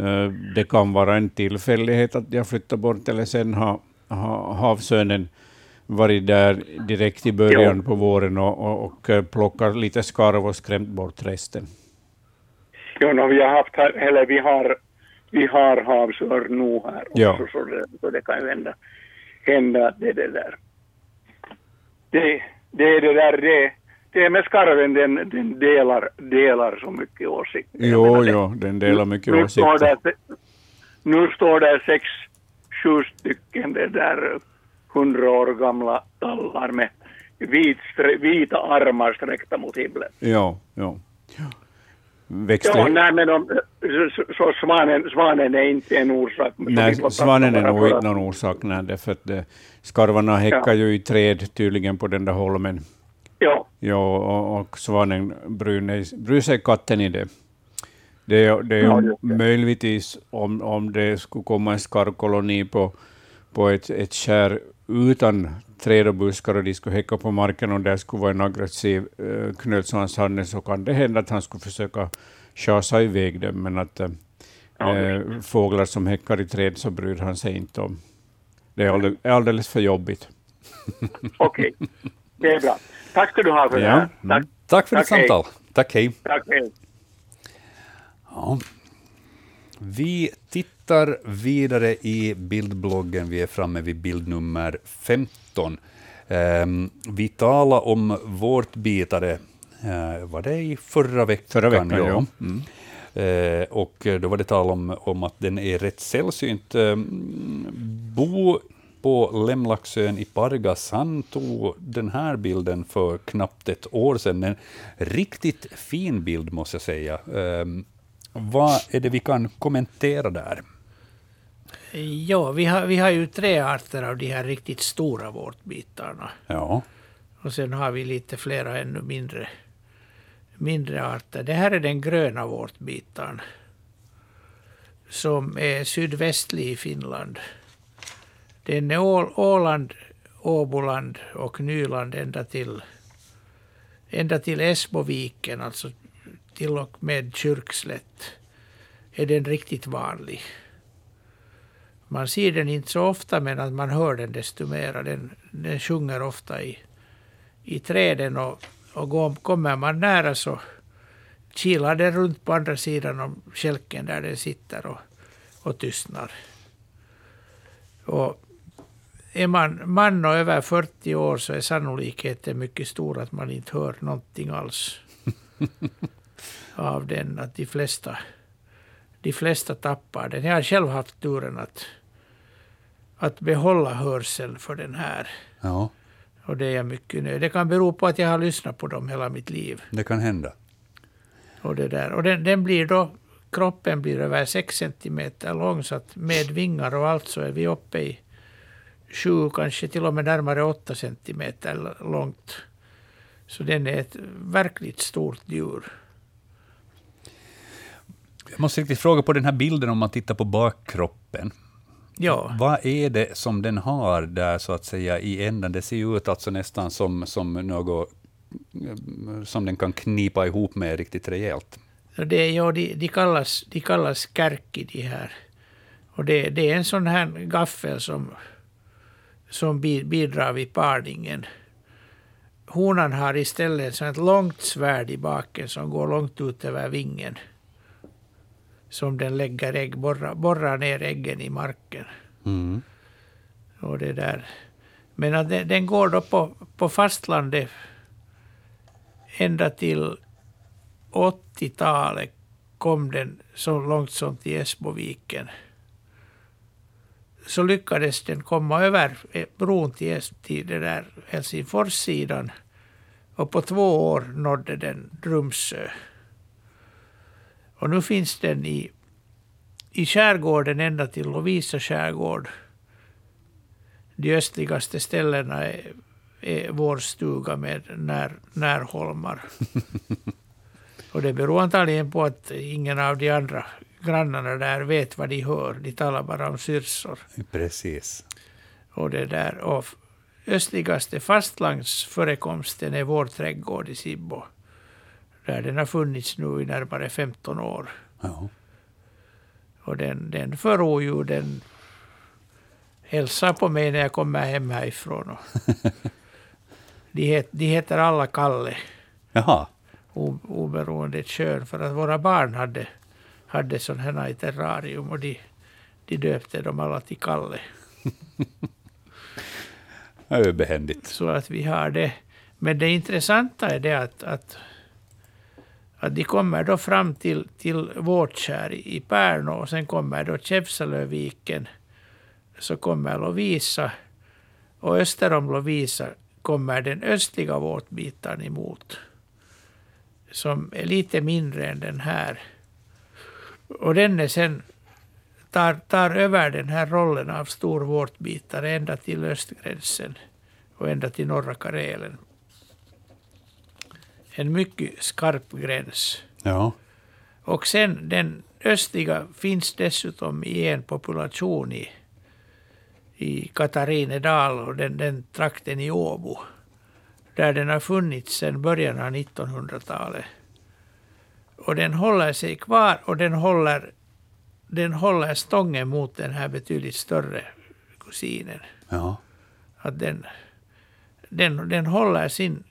[SPEAKER 3] Eh, Det kan vara en tillfällighet att de har flyttat bort, eller sen har, har havsörnen varit där direkt i början
[SPEAKER 8] Ja.
[SPEAKER 3] på våren och, och, och eh, plockat lite skarv och skrämt bort resten.
[SPEAKER 8] Jo, no, vi har haft här, eller vi har, vi har havsörn nu här också, så, det, så det kan ju hända, hända det det där. Det, det är det där, det, det är med skarven, den, den delar, delar så mycket åsikter.
[SPEAKER 3] Jo,
[SPEAKER 8] menar
[SPEAKER 3] jo, den delar mycket
[SPEAKER 8] nu Står
[SPEAKER 3] åsikter.
[SPEAKER 8] där, nu står det sex, sju stycken det där hundra år gamla tallar med vit, vita armar sträckta mot himlen.
[SPEAKER 3] Ja, ja.
[SPEAKER 8] Ja,
[SPEAKER 3] Växtlig...
[SPEAKER 8] nej men de, så, så svanen, svanen är inte en orsak.
[SPEAKER 3] Nej, svanen är nog inte någon orsak, nej, därför att det, skarvarna häckar ju i träd tydligen på den där holmen.
[SPEAKER 8] Ja,
[SPEAKER 3] Ja, och, och svanen bryr, bryr sig katten i det. Det är, det är
[SPEAKER 8] Ja, det.
[SPEAKER 3] möjligtvis om, om det skulle komma en skarvkoloni på, på ett, ett skär utan träd och buskar och de skulle häcka på marken och där skulle vara en aggressiv knölsvanshanne så kan det hända att han skulle försöka chasa iväg dem, men att eh,
[SPEAKER 8] Ja,
[SPEAKER 3] eh, fåglar som häckar i träd så bryr han sig inte om. Det är alldeles, är alldeles för jobbigt.
[SPEAKER 8] okej. Det är bra. Tack ska du ha för det
[SPEAKER 3] Ja,
[SPEAKER 8] här.
[SPEAKER 3] mm.
[SPEAKER 8] Tack,
[SPEAKER 1] Tack för ditt
[SPEAKER 8] Tack, hej.
[SPEAKER 1] samtal. Tack, hej.
[SPEAKER 8] tack, hej.
[SPEAKER 1] Ja. Vi tittar vidare i bildbloggen. Vi är framme vid bild nummer 15. Ehm, vi talade om vårtbitare, uh, var det i förra veckan?
[SPEAKER 3] Förra veckan, ja. Mm.
[SPEAKER 1] Eh, och då var det tal om, om att den är rätt sällsynt. Eh, Bo på Lemlaxön i Pargas, han tog den här bilden för knappt ett år sedan. En riktigt fin bild, måste jag säga. Eh, vad är det vi kan kommentera där?
[SPEAKER 2] Ja, vi har, vi har ju tre arter av de här riktigt stora vårtbitarna.
[SPEAKER 1] Ja,
[SPEAKER 2] Och sen har vi lite flera ännu mindre, mindre arter. Det här är den gröna vårtbitaren. Som är sydvästlig i Finland. Den är Åland, Åboland och Nyland ända till, ända till Esboviken, alltså till och med Kyrkslätt, är den riktigt vanlig. Man ser den inte så ofta, men att man hör den desto mera. Den, den sjunger ofta i, i träden och, och går, kommer man nära så kilar den runt på andra sidan om kälken där den sitter och, och tystnar. Och är man man och över 40 år så är sannolikheten mycket stor att man inte hör någonting alls *laughs* av den. Att de flesta, de flesta tappar den. Jag har själv haft turen att, att behålla hörseln för den här.
[SPEAKER 1] ja,
[SPEAKER 2] Och det är jag mycket nöjd. Det kan bero på att jag har lyssnat på dem hela mitt liv.
[SPEAKER 1] det kan hända.
[SPEAKER 2] Och, det där. och den, den blir då, kroppen blir över 6 centimeter lång så att med vingar och allt så är vi uppe i 7, kanske till och med närmare 8 centimeter långt. Så den är ett verkligt stort djur.
[SPEAKER 1] Jag måste riktigt fråga på den här bilden om man tittar på bakkroppen.
[SPEAKER 2] Ja,
[SPEAKER 1] Vad är det som den har där så att säga i änden? Det ser ju ut alltså nästan som, som något eh, som den kan knipa ihop med riktigt rejält.
[SPEAKER 2] det, är- ja de, de, kallas, de kallas kärki de här. Och det, det är en sån här gaffel som, som bi- bidrar vid parningen. Honan har istället ett långt svärd i baken som går långt ut över vingen. Som den lägger ägg, borrar, borrar ner äggen i marken.
[SPEAKER 1] Mm.
[SPEAKER 2] Och det där. Men att den, den går då på, på fastlandet ända till 80-talet kom den så långt som till Esboviken. Så lyckades den komma över eh, bron till, till det där Helsingforssidan. Och på två år nådde den Drumsö. Och nu finns den i, i skärgården ända till Lovisa skärgård. De östligaste ställena är, är vår stuga med när, närholmar. *laughs* Och det beror antagligen på att ingen av de andra grannarna där vet vad de hör. De talar bara om syrsor.
[SPEAKER 1] Precis.
[SPEAKER 2] Och det där. Och östligaste fastlandsförekomsten är vår trädgård i Sibbo. Där den har funnits nu i närmare 15 år.
[SPEAKER 1] Ja.
[SPEAKER 2] Och den, den förror den hälsar på mig när jag kommer hem härifrån. *laughs* De, het, de heter alla Kalle,
[SPEAKER 1] Jaha.
[SPEAKER 2] o- oberoende kön, för att våra barn hade, hade sådana här i terrarium och de, de döpte dem alla till Kalle. *laughs*
[SPEAKER 1] Det är behändigt.
[SPEAKER 2] Så att vi har det. Men det intressanta är det att, att, att de kommer då fram till, till Vårtkärr i Pärnu och sen kommer då Kävsalöviken. Så kommer Lovisa och öster om Lovisa kommer den östliga våtbiten emot. Som är lite mindre än den här. Och den är sen tar, tar över den här rollen av stor våtbitare ända till östgränsen och ända till norra Karelen. En mycket skarp gräns.
[SPEAKER 1] Ja.
[SPEAKER 2] Och sen den östliga finns dessutom i en population i, i Katarinedal och den, den trakten i Åbo. Där den har funnits sedan början av 1900-talet. Och den håller sig kvar och den håller, den håller stången mot den här betydligt större kusinen.
[SPEAKER 1] Ja.
[SPEAKER 2] Att den, den, den håller sin,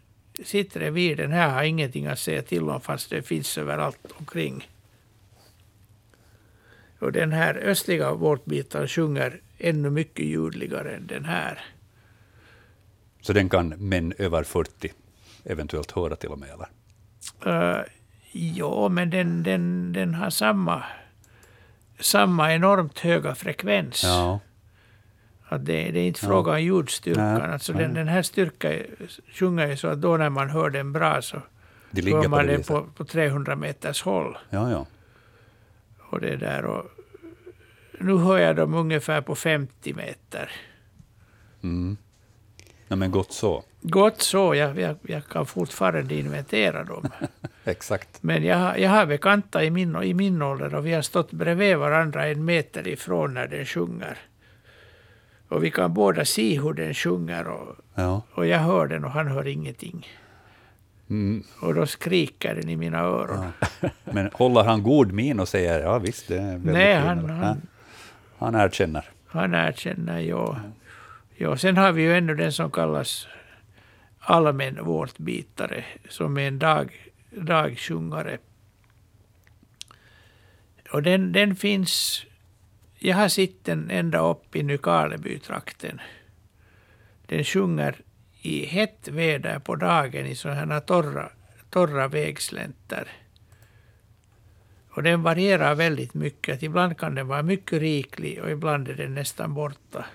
[SPEAKER 2] sitt revir. Den här har ingenting att säga till om fast det finns överallt omkring. Och den här östliga vårtbiten sjunger ännu mycket ljudligare än den här.
[SPEAKER 1] Så den kan män över 40 eventuellt höra till och med, eller?
[SPEAKER 2] Uh, ja, men den, den, den har samma, samma enormt höga frekvens.
[SPEAKER 1] Ja.
[SPEAKER 2] Att det, det är inte fråga om ljudstyrkan.
[SPEAKER 1] Nej,
[SPEAKER 2] alltså
[SPEAKER 1] nej.
[SPEAKER 2] den, den här styrkan sjunger ju så att då när man hör den bra så
[SPEAKER 1] De ligger
[SPEAKER 2] hör
[SPEAKER 1] på
[SPEAKER 2] man
[SPEAKER 1] det
[SPEAKER 2] den på, på 300 meters håll.
[SPEAKER 1] Ja, ja.
[SPEAKER 2] Och det där och nu hör jag dem ungefär på 50 meter.
[SPEAKER 1] Mm. Ja, men gott så.
[SPEAKER 2] Gott så, jag, jag, jag kan fortfarande inventera dem. *laughs*
[SPEAKER 1] Exakt.
[SPEAKER 2] Men jag, har- jag har bekanta i min, i min ålder och vi har stått bredvid varandra en meter ifrån när den sjunger. Och vi kan båda se hur den sjunger och,
[SPEAKER 1] Ja.
[SPEAKER 2] och jag hör den och han hör ingenting.
[SPEAKER 1] Mm.
[SPEAKER 2] Och då skriker den i mina öron. *laughs*
[SPEAKER 1] Men håller han god min och säger ja visst, det är väldigt
[SPEAKER 2] Nej, han, han,
[SPEAKER 1] han erkänner.
[SPEAKER 2] Han erkänner, ja ja. Sen har vi ju ännu den som kallas allmän vårtbitare, som är en dag, dagsjungare. Och den, den finns... Jag har sett den ända upp i Nykarleby-trakten. Den sjunger i hett väder på dagen i sådana här torra, torra vägslänter. Och den varierar väldigt mycket. Ibland kan den vara mycket riklig och ibland är den nästan borta.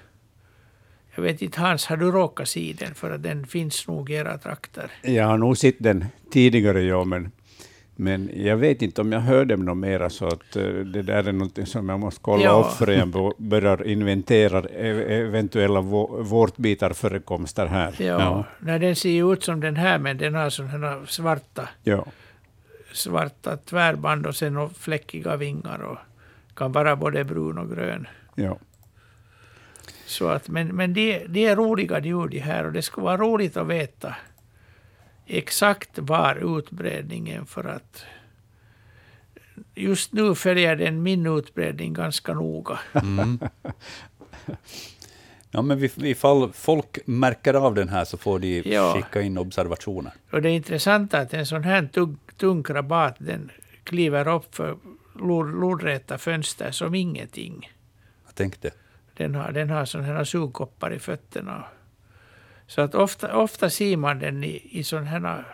[SPEAKER 2] Jag vet inte Hans, har du råkat se den? För att den finns nog i era trakter.
[SPEAKER 3] Jag har nog sett den tidigare, ja, men, men jag vet inte om jag hör dem något mera, så att eh, det där är något som jag måste kolla
[SPEAKER 2] Ja.
[SPEAKER 3] upp för jag börjar inventera ev- eventuella vå- vårtbitarförekomster här.
[SPEAKER 2] Ja,
[SPEAKER 1] Ja.
[SPEAKER 2] När den ser ju ut som den här, men den har sådana svarta,
[SPEAKER 3] Ja.
[SPEAKER 2] svarta tvärband och sen och fläckiga vingar och kan vara både brun och grön.
[SPEAKER 3] Ja.
[SPEAKER 2] Så att, men men det, det är roliga djur de här och det skulle vara roligt att veta exakt var utbredningen för att just nu följer den min utbredning ganska noga.
[SPEAKER 1] Mm. Ja, men ifall folk märker av den här så får de
[SPEAKER 2] Ja.
[SPEAKER 1] skicka in observationer.
[SPEAKER 2] Och det är intressant att en sån här tung, tung krabat den kliver upp för lod- lodräta fönster som ingenting.
[SPEAKER 1] Jag tänkte.
[SPEAKER 2] Den har, den har sådana här sugkoppar i fötterna. Så att ofta, ofta ser man den i, i sådana här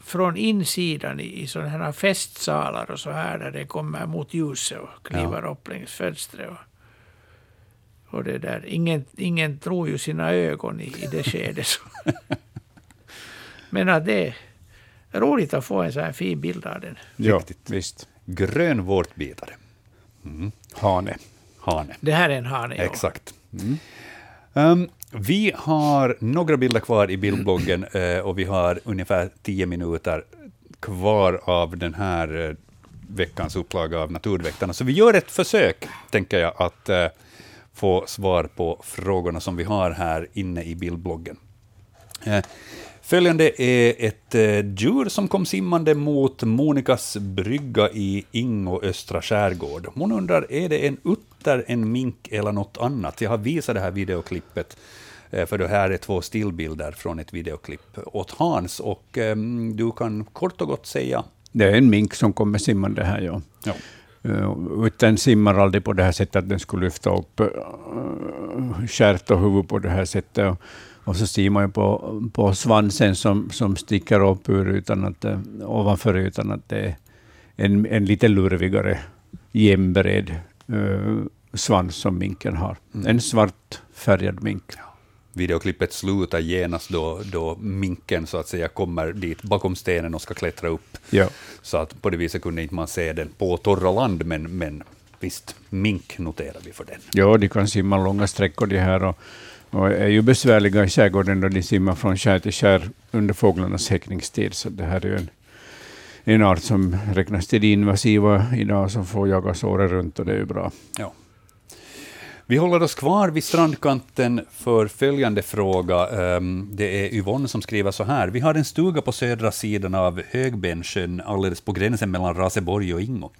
[SPEAKER 2] från insidan i, i sådana här festsalar och så här där det kommer mot ljuset och kliver upp längs fönstret. Och, och det där. Ingen, ingen tror ju sina ögon i, i det *laughs* skedet. Men att det är roligt att få en så här fin bild av den.
[SPEAKER 3] ja,
[SPEAKER 1] Riktigt.
[SPEAKER 3] visst.
[SPEAKER 1] Grön vårtbitare.
[SPEAKER 3] Hane.
[SPEAKER 1] Hane.
[SPEAKER 2] Det här är en hane. ja.
[SPEAKER 1] Exakt. Mm. Um, vi har några bilder kvar i bildbloggen *clears throat* eh, och vi har ungefär tio minuter kvar av den här eh, veckans upplaga av Naturväktarna. Så vi gör ett försök, tänker jag, att eh, få svar på frågorna som vi har här inne i bildbloggen. Eh, Följande är ett eh, djur som kom simmande mot Monikas brygga i Ingo östra skärgård. Hon undrar, är det en utter, en mink eller något annat? Jag har visat det här videoklippet, eh, för det här är två stillbilder från ett videoklipp åt Hans, och eh, du kan kort och gott säga...
[SPEAKER 3] Det är en mink som kommer simmande här, ja.
[SPEAKER 1] Ja.
[SPEAKER 3] Utan simmar aldrig på det här sättet att den skulle lyfta upp stjärt och huvud på det här sättet. Och, så ser man ju på, på svansen som, som sticker upp ur utan att, ovanför utan att det är en, en lite lurvigare jämnbred uh, svans som minken har.
[SPEAKER 1] Mm.
[SPEAKER 3] En svart färgad mink.
[SPEAKER 1] Videoklippet slutar genast då, då minken så att säga kommer dit bakom stenen och ska klättra upp.
[SPEAKER 3] Ja.
[SPEAKER 1] Så att på det viset kunde inte man se den på torra land, men, men visst, mink noterar vi för den.
[SPEAKER 3] Ja, de kan simma långa sträckor de här och, och är ju besvärliga i skärgården då de simmar från skär till skär under fåglarnas häckningstid. Så det här är ju en, en art som räknas till de invasiva idag som får jagas året runt och det är ju bra.
[SPEAKER 1] Ja. Vi håller oss kvar vid strandkanten för följande fråga. Ehm, det är Yvonne som skriver så här. Vi har en stuga på södra sidan av Högbensjön, alldeles på gränsen mellan Raseborg och Ingo.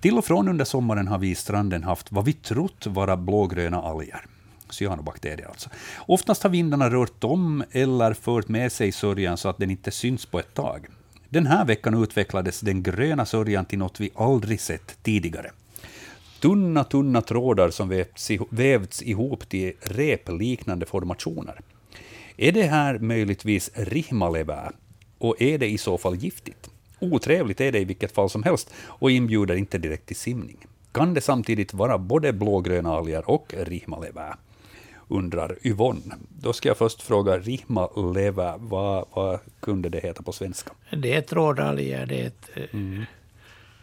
[SPEAKER 1] Till och från under sommaren har vi i stranden haft vad vi trott vara blågröna alger. Cyanobakterier alltså. Oftast har vindarna rört om eller fört med sig sörjan så att den inte syns på ett tag. Den här veckan utvecklades den gröna sörjan till något vi aldrig sett tidigare. Tunna, tunna trådar som vävts, vävts ihop till repliknande formationer. Är det här möjligtvis rihmalevä? Och är det i så fall giftigt? Otrevligt är det i vilket fall som helst och inbjuder inte direkt till simning. Kan det samtidigt vara både blågröna alger och rihmalevä? Undrar Yvonne. Då ska jag först fråga rihmalevä, vad, vad kunde det heta på svenska?
[SPEAKER 2] Det är trådalger. Det är ett, eh,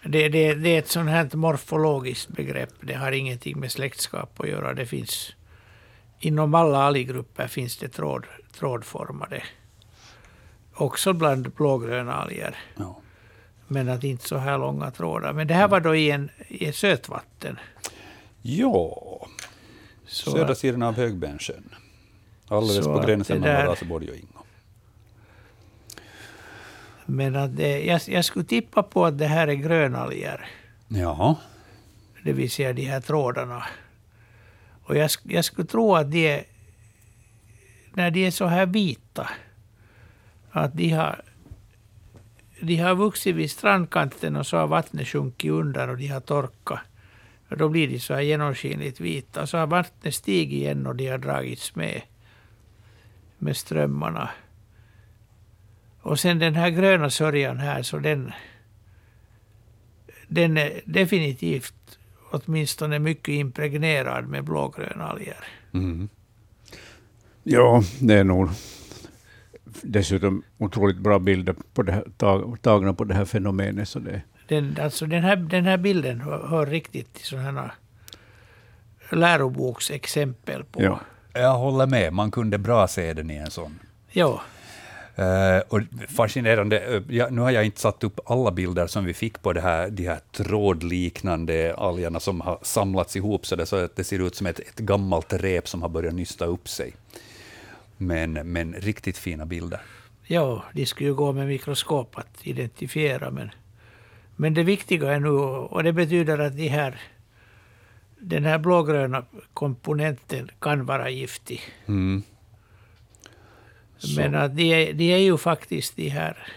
[SPEAKER 2] det, det, det är ett sånt här morfologiskt begrepp. Det har ingenting med släktskap att göra. Det finns, inom alla alggrupper finns det tråd, trådformade. Också bland blågröna alger.
[SPEAKER 1] Ja.
[SPEAKER 2] Men att inte så här långa trådar. Men det här var då i, en, i ett sötvatten.
[SPEAKER 1] Ja,
[SPEAKER 2] Så
[SPEAKER 1] södra sidan av Högbensjön. Alldeles på gränsen mellan Raseborg och Ingo.
[SPEAKER 2] Men att det, jag, jag skulle tippa på att det här är grönalger.
[SPEAKER 1] Ja,
[SPEAKER 2] Det vill säga de här trådarna. Och jag, jag skulle tro att de är, när de är så här vita, att de har, de har vuxit vid strandkanten och så har vattnet sjunkit under och de har torkat. Då blir de så här genomskinligt vita. Så har vattnet stigit igen och de har dragits med, med strömmarna. Och sen den här gröna sörjan här, så den, den är definitivt åtminstone mycket impregnerad med blågröna alger.
[SPEAKER 1] mm.
[SPEAKER 3] Ja, det är nog dessutom otroligt bra bilder på det här, tag, tagna på det här fenomenet. Så det,
[SPEAKER 2] den, alltså den, här, den här bilden hör, hör riktigt till sådana läroboksexempel på.
[SPEAKER 3] Ja.
[SPEAKER 1] jag håller med. Man kunde bra se den i en sån.
[SPEAKER 2] Ja,
[SPEAKER 1] Eh, och fascinerande. eh, ja, nu har jag inte satt upp alla bilder som vi fick på det här, de här trådliknande algerna som har samlats ihop så, det, så att det ser ut som ett, ett gammalt rep som har börjat nysta upp sig. Men, men riktigt fina bilder.
[SPEAKER 2] ja, de skulle ju gå med mikroskop att identifiera. Men, men det viktiga är nu, och det betyder att de här, den här blågröna komponenten kan vara giftig.
[SPEAKER 1] Mm.
[SPEAKER 2] Men att de, är, de är ju faktiskt de här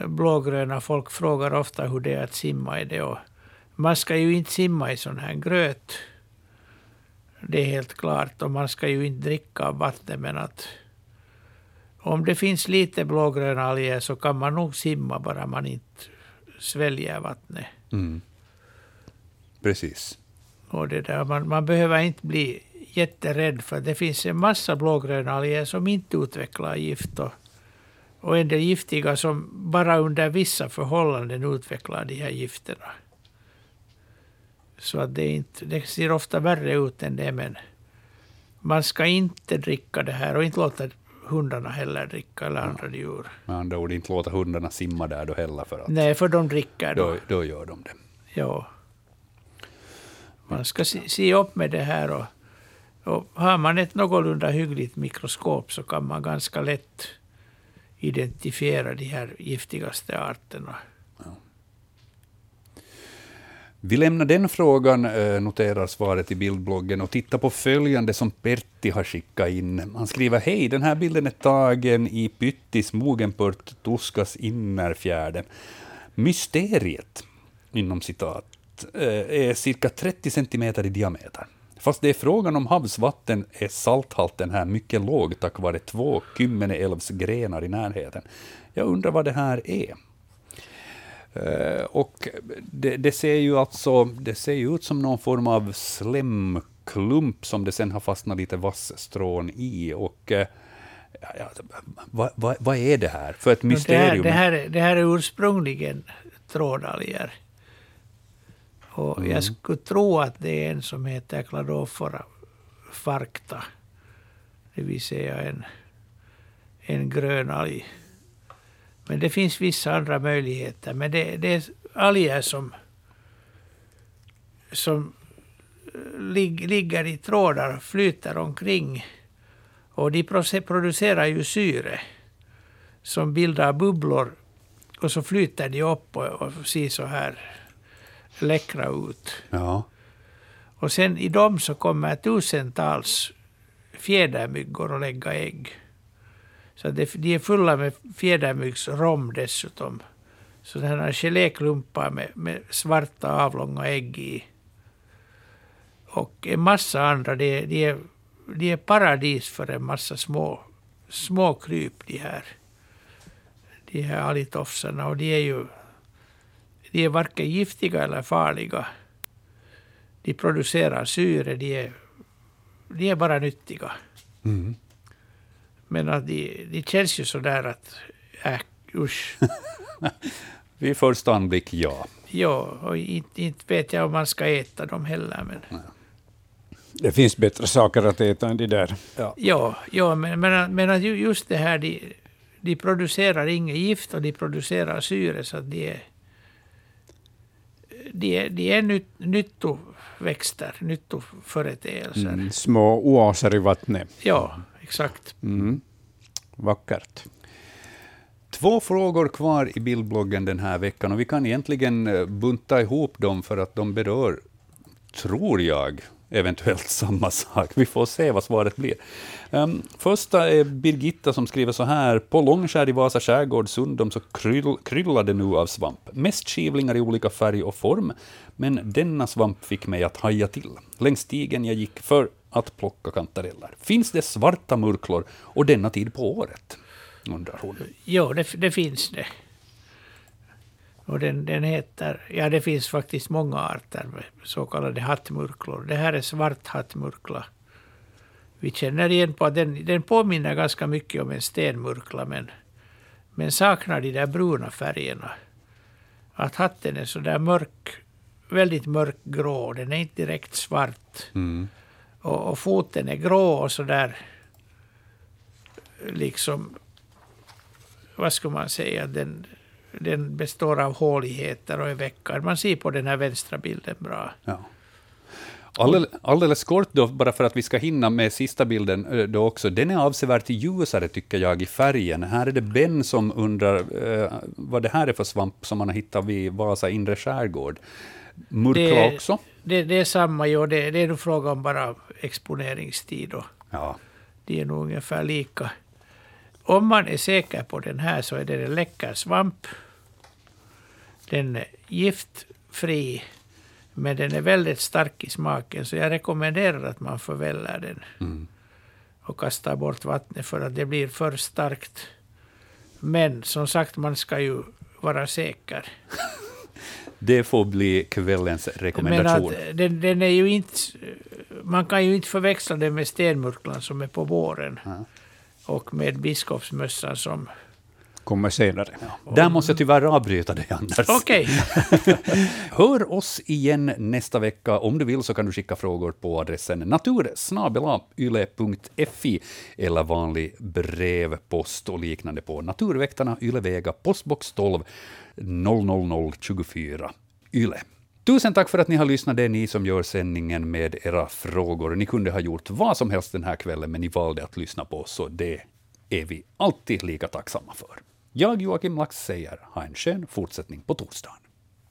[SPEAKER 2] blågröna. Folk frågar ofta hur det är att simma i det. Och man ska ju inte simma i sån här gröt. Det är helt klart. Och man ska ju inte dricka av vattnet. Men att om det finns lite blågröna alger så kan man nog simma bara man inte sväljer vattnet.
[SPEAKER 1] Mm. Precis.
[SPEAKER 2] Och det där, man, man behöver inte bli jätterädd för det finns en massa blågröna alger som inte utvecklar gift. Och, och en del giftiga som bara under vissa förhållanden utvecklar de här gifterna. Så att det, inte, det ser ofta värre ut än det, men man ska inte dricka det här och inte låta hundarna heller dricka eller andra djur.
[SPEAKER 1] Med andra ord, inte låta hundarna simma där då heller, för att
[SPEAKER 2] Nej, för de dricker då.
[SPEAKER 1] då, då gör de det.
[SPEAKER 2] Ja. Man ska se, se upp med det här och, och har man ett någorlunda hyggligt mikroskop så kan man ganska lätt identifiera de här giftigaste arterna.
[SPEAKER 1] Vi lämnar den frågan, eh, noterar svaret i bildbloggen, och tittar på följande som Pertti har skickat in. Han skriver Hej, den här bilden är tagen i Pyttis Mogenpurt, Tuskas innerfjärden. Mysteriet, inom citat, eh, är cirka 30 centimeter i diameter. Fast det är frågan om havsvatten är salthalten här mycket låg tack vare två Kymmeneälvsgrenar i närheten. Jag undrar vad det här är. Eh, och det, det, ser ju alltså, det ser ju ut som någon form av slemklump som det sen har fastnat lite vassstrån i. Och, eh, ja, vad, vad, vad, är det här för ett mysterium?
[SPEAKER 2] Det här, det här, det här är ursprungligen trådalger. Och mm. Jag skulle tro att det är en som heter Cladophora farcta. Det vill säga en, en grön alg. Men det finns vissa andra möjligheter. Men det, det är alger som, som lig, ligger i trådar, flyter omkring. Och de producerar ju syre som bildar bubblor. Och så flyter de upp och, och ser så här läckra ut.
[SPEAKER 1] Ja.
[SPEAKER 2] Och sen i dem så kommer tusentals fjädermyggor att lägga ägg. Så det, de är fulla med fjädermyggsrom dessutom. Sådana geléklumpar med, med svarta avlånga ägg i. Och en massa andra. De, de, är, de är paradis för en massa små, små kryp de här. De här alitofsarna. Och de är ju de är varken giftiga eller farliga. De producerar syre, de är, de är bara nyttiga.
[SPEAKER 1] Mm.
[SPEAKER 2] Men att de, de känns ju sådär att, äh, usch. *laughs*
[SPEAKER 1] Vid första anblick, ja.
[SPEAKER 2] Ja, och inte, inte vet jag om man ska äta dem heller. Men...
[SPEAKER 3] Det finns bättre saker att äta än de där.
[SPEAKER 2] Ja, ja, ja men, men, men just det här, de, de producerar inget gift och de producerar syre, så att de är de är, de är nyt, nyttoväxter, nyttoföreteelser. Mm,
[SPEAKER 3] små oaser i vattnet.
[SPEAKER 2] Ja, exakt.
[SPEAKER 3] Mm. Vackert.
[SPEAKER 1] Två frågor kvar i bildbloggen den här veckan och vi kan egentligen eh, bunta ihop dem för att de berör, tror jag, eventuellt *laughs* samma sak. Vi får se vad svaret blir. Um, första är Birgitta som skriver så här. På Långskär i Vasa skärgård Sundom så kryll, kryllar det nu av svamp. Mest skivlingar i olika färg och form, men denna svamp fick mig att haja till. Längs stigen jag gick för att plocka kantareller. Finns det svarta murklor och denna tid på året? Undrar hon.
[SPEAKER 2] Jo, det, det finns det. Och den, den heter, ja det finns faktiskt många arter så kallade hattmurklor. Det här är svart hattmurkla. Vi känner igen på att den, den påminner ganska mycket om en stenmurkla men, men saknar de där bruna färgerna. Att hatten är så där mörk, väldigt mörkgrå, den är inte direkt svart.
[SPEAKER 1] Mm.
[SPEAKER 2] Och, och, foten är grå och så där liksom, vad ska man säga, den, den består av håligheter och är veckad. Man ser på den här vänstra bilden bra.
[SPEAKER 1] Ja. Alldeles, alldeles kort då, bara för att vi ska hinna med sista bilden eh, då också. Den är avsevärt ljusare tycker jag i färgen. Här är det Ben som undrar eh, vad det här är för svamp som man har hittat vid Vasa inre skärgård. Murkla också?
[SPEAKER 2] Det, det, är samma, jo. Det, det är nog fråga om bara exponeringstid. Och
[SPEAKER 1] ja.
[SPEAKER 2] De är nog ungefär lika. Om man är säker på den här så är det en läcker svamp. Den är giftfri, men den är väldigt stark i smaken, så jag rekommenderar att man förväller den.
[SPEAKER 1] Mm.
[SPEAKER 2] Och kastar bort vattnet för att det blir för starkt. Men som sagt, man ska ju vara säker. *laughs*
[SPEAKER 1] det får bli kvällens rekommendation.
[SPEAKER 2] Men att den, den, är ju inte, man kan ju inte förväxla den med stenmurklan som är på våren.
[SPEAKER 1] Ja.
[SPEAKER 2] Och med biskopsmössan som
[SPEAKER 3] kommer senare.
[SPEAKER 1] Där måste jag tyvärr avbryta dig, Anders.
[SPEAKER 2] Okej. *laughs*
[SPEAKER 1] Hör oss igen nästa vecka. Om du vill så kan du skicka frågor på adressen natursnabelayle.fi eller vanlig brevpost och liknande på Naturväktarna, Ylevega, postbox 12 00024 Yle. Tusen tack för att ni har lyssnat, det är ni som gör sändningen med era frågor. Ni kunde ha gjort vad som helst den här kvällen, men ni valde att lyssna på oss, så det är vi alltid lika tacksamma för. Jag, Joakim Lax, säger ha en skön fortsättning på torsdagen.